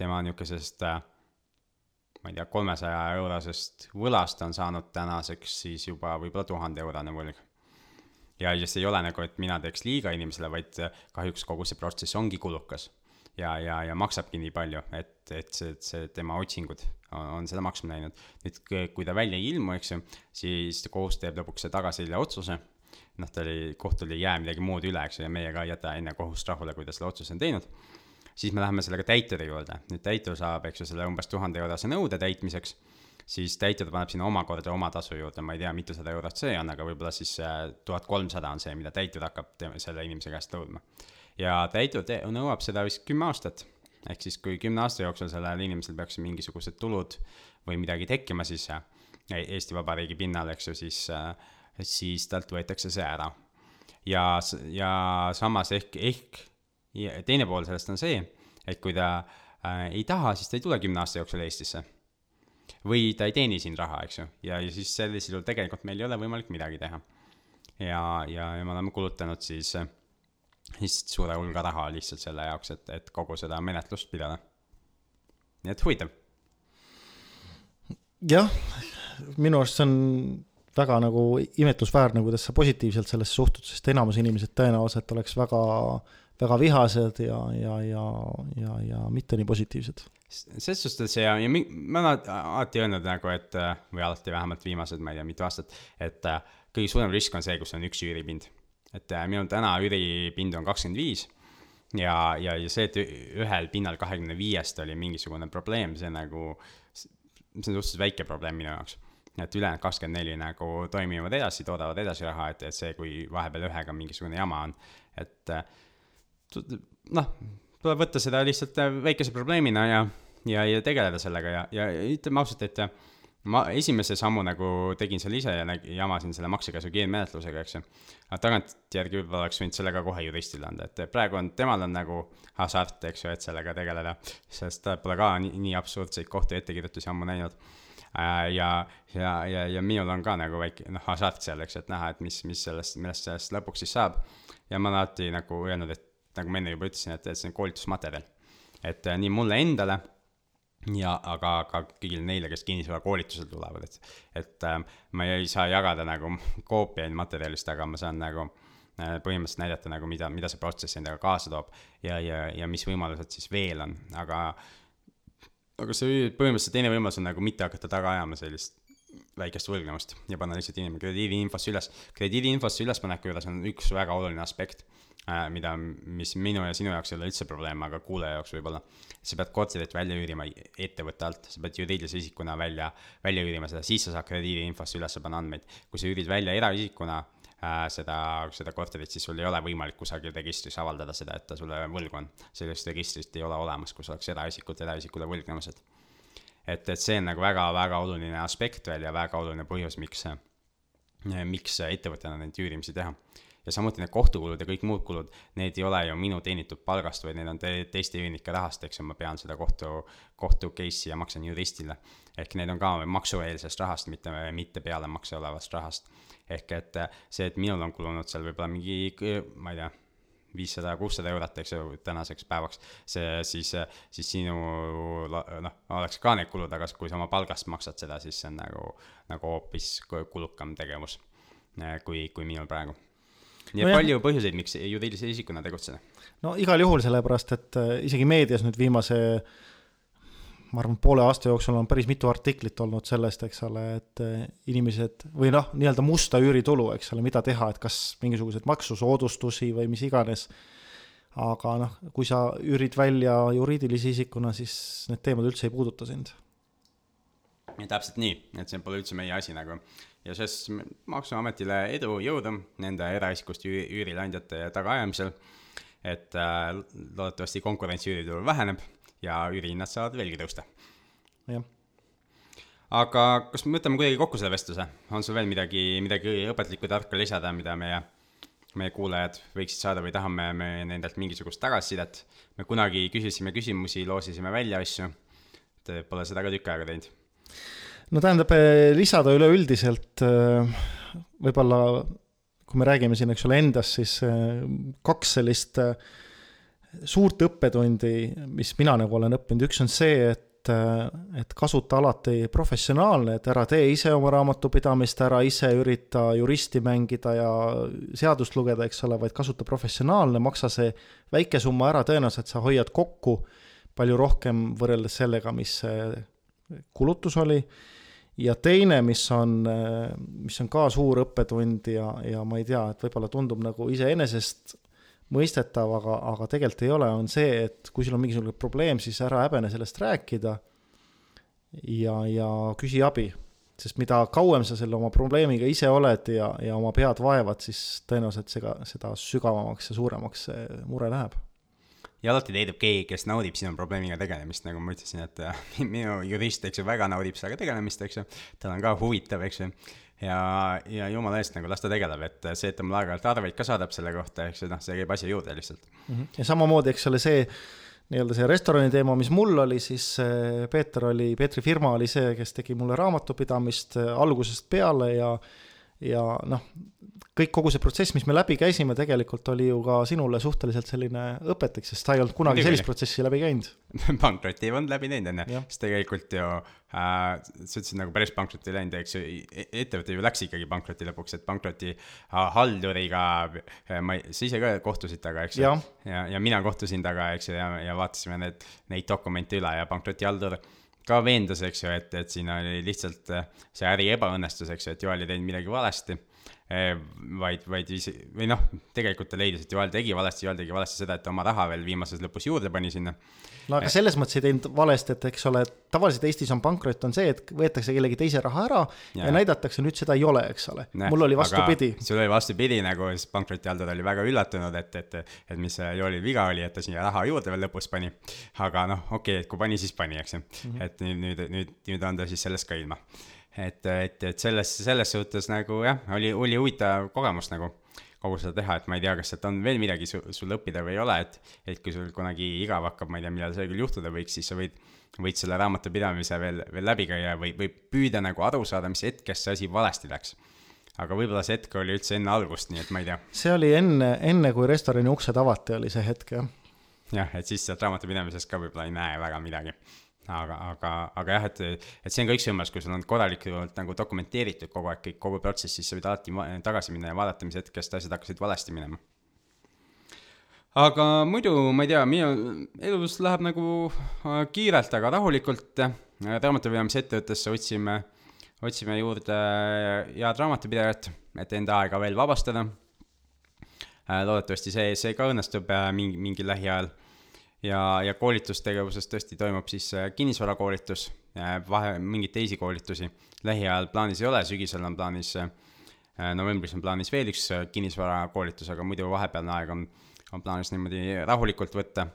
tema niisugusest äh, ma ei tea, kolmesaja eurosest võlast on saanud tänaseks siis juba võib-olla tuhande eurone võlg. ja, see ei ole nagu, et mina teeks liiga inimesele, vaid kahjuks kogu see protsess ongi kulukas ja, ja, ja maksabki nii palju, et, et see, see tema otsingud on, on seda maksma läinud. nüüd, kui ta välja ei ilmu, eks ju, siis kohus teeb lõpuks see tagasilje otsuse. noh, ta oli, kohtul ei jää midagi muud üle, eks ju, ja meie ka ei jäta enne kohust rahule, kui ta selle otsuse on teinud. siis me läheme sellega täituri juurde, nüüd täitur saab, eks ju, selle umbes tuhande eurose nõude täitmiseks siis täitur paneb sinna omakorda oma tasu juurde, ma ei tea, mitusada eurot see on, aga võib-olla siis äh, tuhat kolmsada on see, mida täitur hakkab selle inimese käest nõudma ja täitur te-, nõuab seda vist kümme aastat. ehk siis, kui kümne aasta jooksul sellel inimesel peaks mingisugused tulud või midagi tekkima, siis äh, Eesti Vabariigi pinnal, eks ju, siis, äh, siis talt võetakse see ära. ja, ja samas ehk, ehk teine pool sellest on see, et kui ta äh, ei taha, siis ta ei tule kümne aasta jooksul Eestisse. või ta ei teeni siin raha, eks ju, ja, ja siis sellisel juhul tegelikult meil ei ole võimalik midagi teha. ja, ja, ja me oleme kulutanud siis äh, lihtsalt suure hulga raha lihtsalt selle jaoks, et, et kogu seda menetlust pidada. nii et huvitav. jah, minu arust see on väga nagu imetlusväärne, kuidas sa positiivselt sellesse suhtud, sest enamus inimesed tõenäoliselt oleks väga, väga vihased ja, ja, ja, ja, ja mitte nii positiivsed. selles suhtes ja, ja mi, ma olen alati öelnud nagu, et või alati vähemalt viimased, ma ei tea, mitu aastat, et kõige suurem risk on see, kus on üks üüripind et äh, minul täna üüripind on kakskümmend viis ja, ja, ja see, et ühel pinnal kahekümne viiest oli mingisugune probleem, see nagu, see on suhteliselt väike probleem minu jaoks. et ülejäänud kakskümmend neli nagu toimivad edasi, toodavad edasi raha, et, et see, kui vahepeal ühega mingisugune jama on, et noh, tuleb võtta seda lihtsalt väikese probleemina ja, ja, ja tegeleda sellega ja, ja ütleme ausalt, et ma esimese sammu nagu tegin seal ise ja näg-, jamasin selle maksekäsu kiirmenetlusega, eks ju. aga tagantjärgi võib-olla oleks võinud selle ka kohe juristile anda, et praegu on, temal on nagu hasart, eks ju, et sellega tegeleda, sest ta pole ka nii, nii absurdseid kohtuettekirjutusi ammu näinud äh, ja, ja, ja, ja minul on ka nagu väike, noh, hasart seal, eks, et näha, et mis, mis sellest, millest sellest lõpuks siis saab. ja ma olen alati nagu öelnud, et nagu ma enne juba ütlesin, et, et see on koolitusmaterjal. et äh, nii mulle endale ja aga ka kõigile neile, kes kinnisvarakoolitusel tulevad, et, et äh, ma ei saa jagada nagu koopiaid materjalist, aga ma saan nagu äh, põhimõtteliselt näidata nagu, mida, mida see protsess endaga kaasa toob ja, ja, ja mis võimalused siis veel on, aga aga see põhimõtteliselt teine võimalus on nagu mitte hakata taga ajama sellist väikest võlgnevust ja panna lihtsalt inimene krediidiinfosse üles. krediidiinfosse ülespaneku juures on üks väga oluline aspekt mida, mis minu ja sinu jaoks ei ole üldse probleem, aga kuulaja jaoks võib-olla. sa pead korterit välja üürima ettevõtte alt, sa pead juriidilise isikuna välja, välja üürima seda, siis sa saad krediidiinfosse üles panna andmeid. kui sa üürid välja eraisikuna äh, seda, seda korterit, siis sul ei ole võimalik kusagil registris avaldada seda, et ta sulle võlgu on. sellist registrit ei ole olemas, kus oleks eraisikult eraisikule võlgnemised. et, et see on nagu väga-väga oluline aspekt veel ja väga oluline põhjus, miks, miks ettevõttena neid üürimisi teha ja samuti need kohtukulud ja kõik muud kulud, need ei ole ju minu teenitud palgast, vaid need on te teiste üürnike rahast, eks ju, ma pean seda kohtu, kohtu case'i ja maksan juristile. ehk need on ka maksueelsest rahast, mitte, mitte pealemakse olevast rahast. ehk et see, et minul on kulunud seal võib-olla mingi, ma ei tea, viissada, kuussada eurot, eks ju, tänaseks päevaks, see siis, siis sinu noh, oleks ka need kulud, aga kui sa oma palgast maksad seda, siis see on nagu, nagu hoopis kulukam tegevus kui, kui minul praegu nii et no palju põhjuseid, miks juriidilise isikuna tegutseda? no igal juhul, sellepärast et äh, isegi meedias nüüd viimase ma arvan, poole aasta jooksul on päris mitu artiklit olnud sellest, eks ole, et äh, inimesed või noh, nii-öelda musta üüritulu, eks ole, mida teha, et kas mingisuguseid maksusoodustusi või mis iganes. aga noh, kui sa üürid välja juriidilise isikuna, siis need teemad üldse ei puuduta sind. täpselt nii, et see pole üldse meie asi nagu ja siis Maksuametile edu, jõudu nende eraisikust üürileandjate tagaajamisel. et äh, loodetavasti konkurents üüriturul väheneb ja üürihinnad saavad veelgi tõusta. jah. aga kas me võtame kuidagi kokku selle vestluse, on sul veel midagi, midagi õpetlikku, tarka lisada, mida meie meie kuulajad võiksid saada või tahame me nendelt mingisugust tagasisidet. me kunagi küsisime küsimusi, loosisime välja asju. Te pole seda ka tükk aega teinud no tähendab, eh, lisada üleüldiselt eh, võib-olla kui me räägime siin, eks ole, endast, siis eh, kaks sellist suurt õppetundi, mis mina nagu olen õppinud, üks on see, et et kasuta alati professionaalne, et ära tee ise oma raamatupidamist, ära ise ürita juristi mängida ja seadust lugeda, eks ole, vaid kasuta professionaalne, maksa see väike summa ära, tõenäoliselt sa hoiad kokku palju rohkem võrreldes sellega, mis see kulutus oli ja teine, mis on, mis on ka suur õppetund ja, ja ma ei tea, et võib-olla tundub nagu iseenesest mõistetav, aga, aga tegelikult ei ole, on see, et kui sul on mingisugune probleem, siis ära häbene sellest rääkida ja, ja küsi abi. sest mida kauem sa selle oma probleemiga ise oled ja, ja oma pead vaevad, siis tõenäoliselt see ka, seda sügavamaks ja suuremaks see mure läheb ja alati leidub keegi, kes naudib sinu probleemiga tegelemist, nagu ma ütlesin, et äh, minu jurist, eks ju, väga naudib sellega tegelemist, eks ju, tal on ka huvitav, eks ju, ja, ja jumala eest nagu las ta tegeleb, et see, et ta mulle aeg-ajalt arveid ka saadab selle kohta, eks ju, noh, see käib asja juurde lihtsalt mm. -hmm. ja samamoodi, eks ole, see nii-öelda see restorani teema, mis mul oli, siis äh, Peeter oli, Peetri firma oli see, kes tegi mulle raamatupidamist äh, algusest peale ja ja noh, kõik, kogu see protsess, mis me läbi käisime, tegelikult oli ju ka sinule suhteliselt selline õpetlik, sest sa ei olnud kunagi sellist protsessi läbi käinud. Pankrotti ei olnud läbi teinud, on ju, sest tegelikult ju äh,, sa ütlesid nagu päris pankrotti läinud, eks ju, e-, ettevõte ju läks ikkagi pankrotti lõpuks, et pankroti halduriga, äh, ma ei, sa ise ka kohtusid taga, eks ju. ja, ja, ja mina kohtusin taga, eks ju, ja, ja vaatasime need, neid dokumente üle ja pankrotihaldur ka veendas, eks ju, et, et siin oli lihtsalt äh, see äri ebaõnnestus, eks ju, et Joel ei teinud midagi valesti vaid, vaid ise, või noh, tegelikult ta leidis, et Joel tegi valesti, Joel tegi valesti seda, et ta oma raha veel viimases lõpus juurde pani sinna. no aga selles mõttes ei teinud valesti, et eks ole, tavaliselt Eestis on pankrot on see, et võetakse kellegi teise raha ära ja, ja näidatakse, nüüd seda ei ole, eks ole. mul oli vastupidi. sul oli vastupidi nagu, siis pankrotihaldur oli väga üllatunud, et, et, et mis Joelil viga oli, et ta siia raha juurde veel lõpus pani. aga noh, okei okay,, et kui pani, siis pani, eks ju mm. -hmm. et nüüd, nüüd, nüüd, nüüd on ta siis sellest ka ilma et, et, et selles, selles suhtes nagu jah, oli, oli huvitav kogemus nagu kogu seda teha, et ma ei tea, kas sealt on veel midagi su, sul õppida või ei ole, et, et kui sul kunagi igav hakkab, ma ei tea, millal see küll juhtuda võiks, siis sa võid, võid selle raamatupidamise veel, veel läbi käia või, või püüda nagu aru saada, mis hetkest see asi valesti läks. aga võib-olla see hetk oli üldse enne algust, nii et ma ei tea. see oli enne, enne kui restorani uksed avati, oli see hetk, jah. jah, et siis sealt raamatupidamisest ka võib-olla ei näe väga midagi aga, aga, aga jah, et, et see on ka üks võimalus, kui sul on korralikult nagu dokumenteeritud kogu aeg kõik, kogu protsess, siis sa võid alati tagasi minna ja vaadata, mis hetkest asjad hakkasid valesti minema. aga muidu, ma ei tea, minu elus läheb nagu äh, kiirelt, aga rahulikult. raamatupidamise ettevõttesse otsime, otsime juurde head raamatupidajat, et enda aega veel vabastada. Äh, loodetavasti see, see ka õnnestub äh, mingi, mingil lähiajal ja, ja koolitustegevuses tõesti toimub siis äh, kinnisvarakoolitus, vahe, mingeid teisi koolitusi. Lähiajal plaanis ei ole, sügisel on plaanis, äh, novembris on plaanis veel üks äh, kinnisvarakoolitus, aga muidu vahepealne aeg on, on plaanis niimoodi rahulikult võtta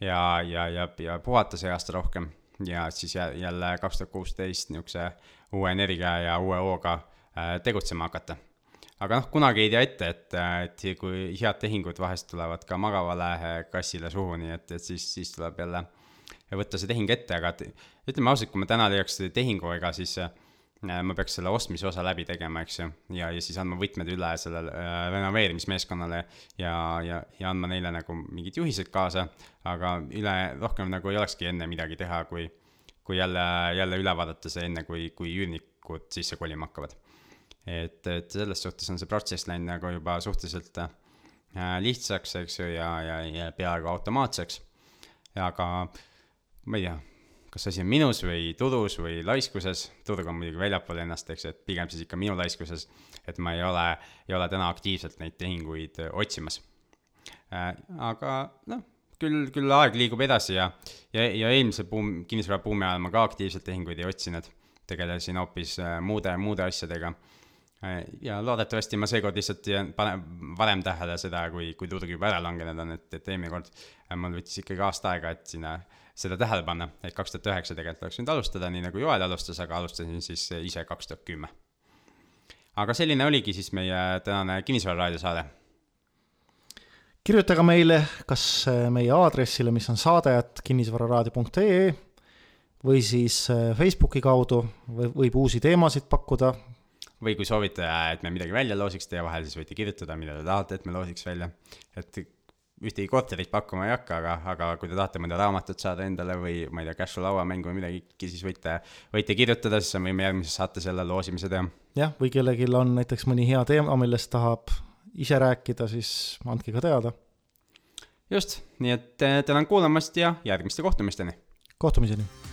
ja, ja, ja, ja puhata see aasta rohkem. Ja siis jälle kaks tuhat kuusteist niisuguse uue energia ja uue hooga tegutsema hakata aga noh, kunagi ei tea ette, et, et kui head tehingud vahest tulevad ka magavale kassile suhu, nii et, et siis, siis tuleb jälle võtta see tehing ette, aga ütleme ausalt, kui ma täna teeks tehingu, ega siis äh, ma peaks selle ostmise osa läbi tegema, eks ju, ja, ja siis andma võtmed üle sellele äh, renoveerimismeeskonnale ja, ja, ja andma neile nagu mingid juhised kaasa, aga üle, rohkem nagu ei olekski enne midagi teha, kui, kui jälle, jälle üle vaadata see enne, kui, kui üürnikud sisse kolima hakkavad et, et selles suhtes on see protsess läinud nagu juba suhteliselt äh, lihtsaks, eks ju, ja, ja, ja peaaegu automaatseks. aga ma ei tea, kas asi on minus või turus või laiskuses, turg on muidugi väljapool ennast, eks et pigem siis ikka minu laiskuses, et ma ei ole, ei ole täna aktiivselt neid tehinguid äh, otsimas äh,. aga noh, küll, küll aeg liigub edasi ja, ja, ja eelmise buum, kinnisvarabuumi ajal ma ka aktiivselt tehinguid ei otsinud, tegelesin hoopis muude, muude asjadega ja loodetavasti ma seekord lihtsalt panen varem tähele seda, kui, kui turg juba ära langenud on, et, et eelmine kord äh, mul võttis ikkagi aasta aega, et sinna seda tähele panna, et kaks tuhat üheksa tegelikult oleks võinud alustada, nii nagu Joel alustas, aga alustasin siis ise kaks tuhat kümme. aga selline oligi siis meie tänane Kinnisvara raadiosaade. kirjutage meile kas äh, meie aadressile, mis on saade.at kinnisvararaadio.ee või siis Facebooki kaudu või võib uusi teemasid pakkuda või kui soovite, et me midagi välja loosiks teie vahel, siis võite kirjutada, mida te tahate, et me loosiks välja. et ühtegi korterit pakkuma ei hakka, aga, aga kui te tahate mõnda raamatut saada endale või ma ei tea, Cashew lauamängu või midagi, siis võite, võite kirjutada, siis võime järgmises saates jälle loosimise teha. jah, või kellelgi on näiteks mõni hea teema, millest tahab ise rääkida, siis andke ka teada. just, nii et tänan kuulamast ja järgmiste kohtumisteni. kohtumiseni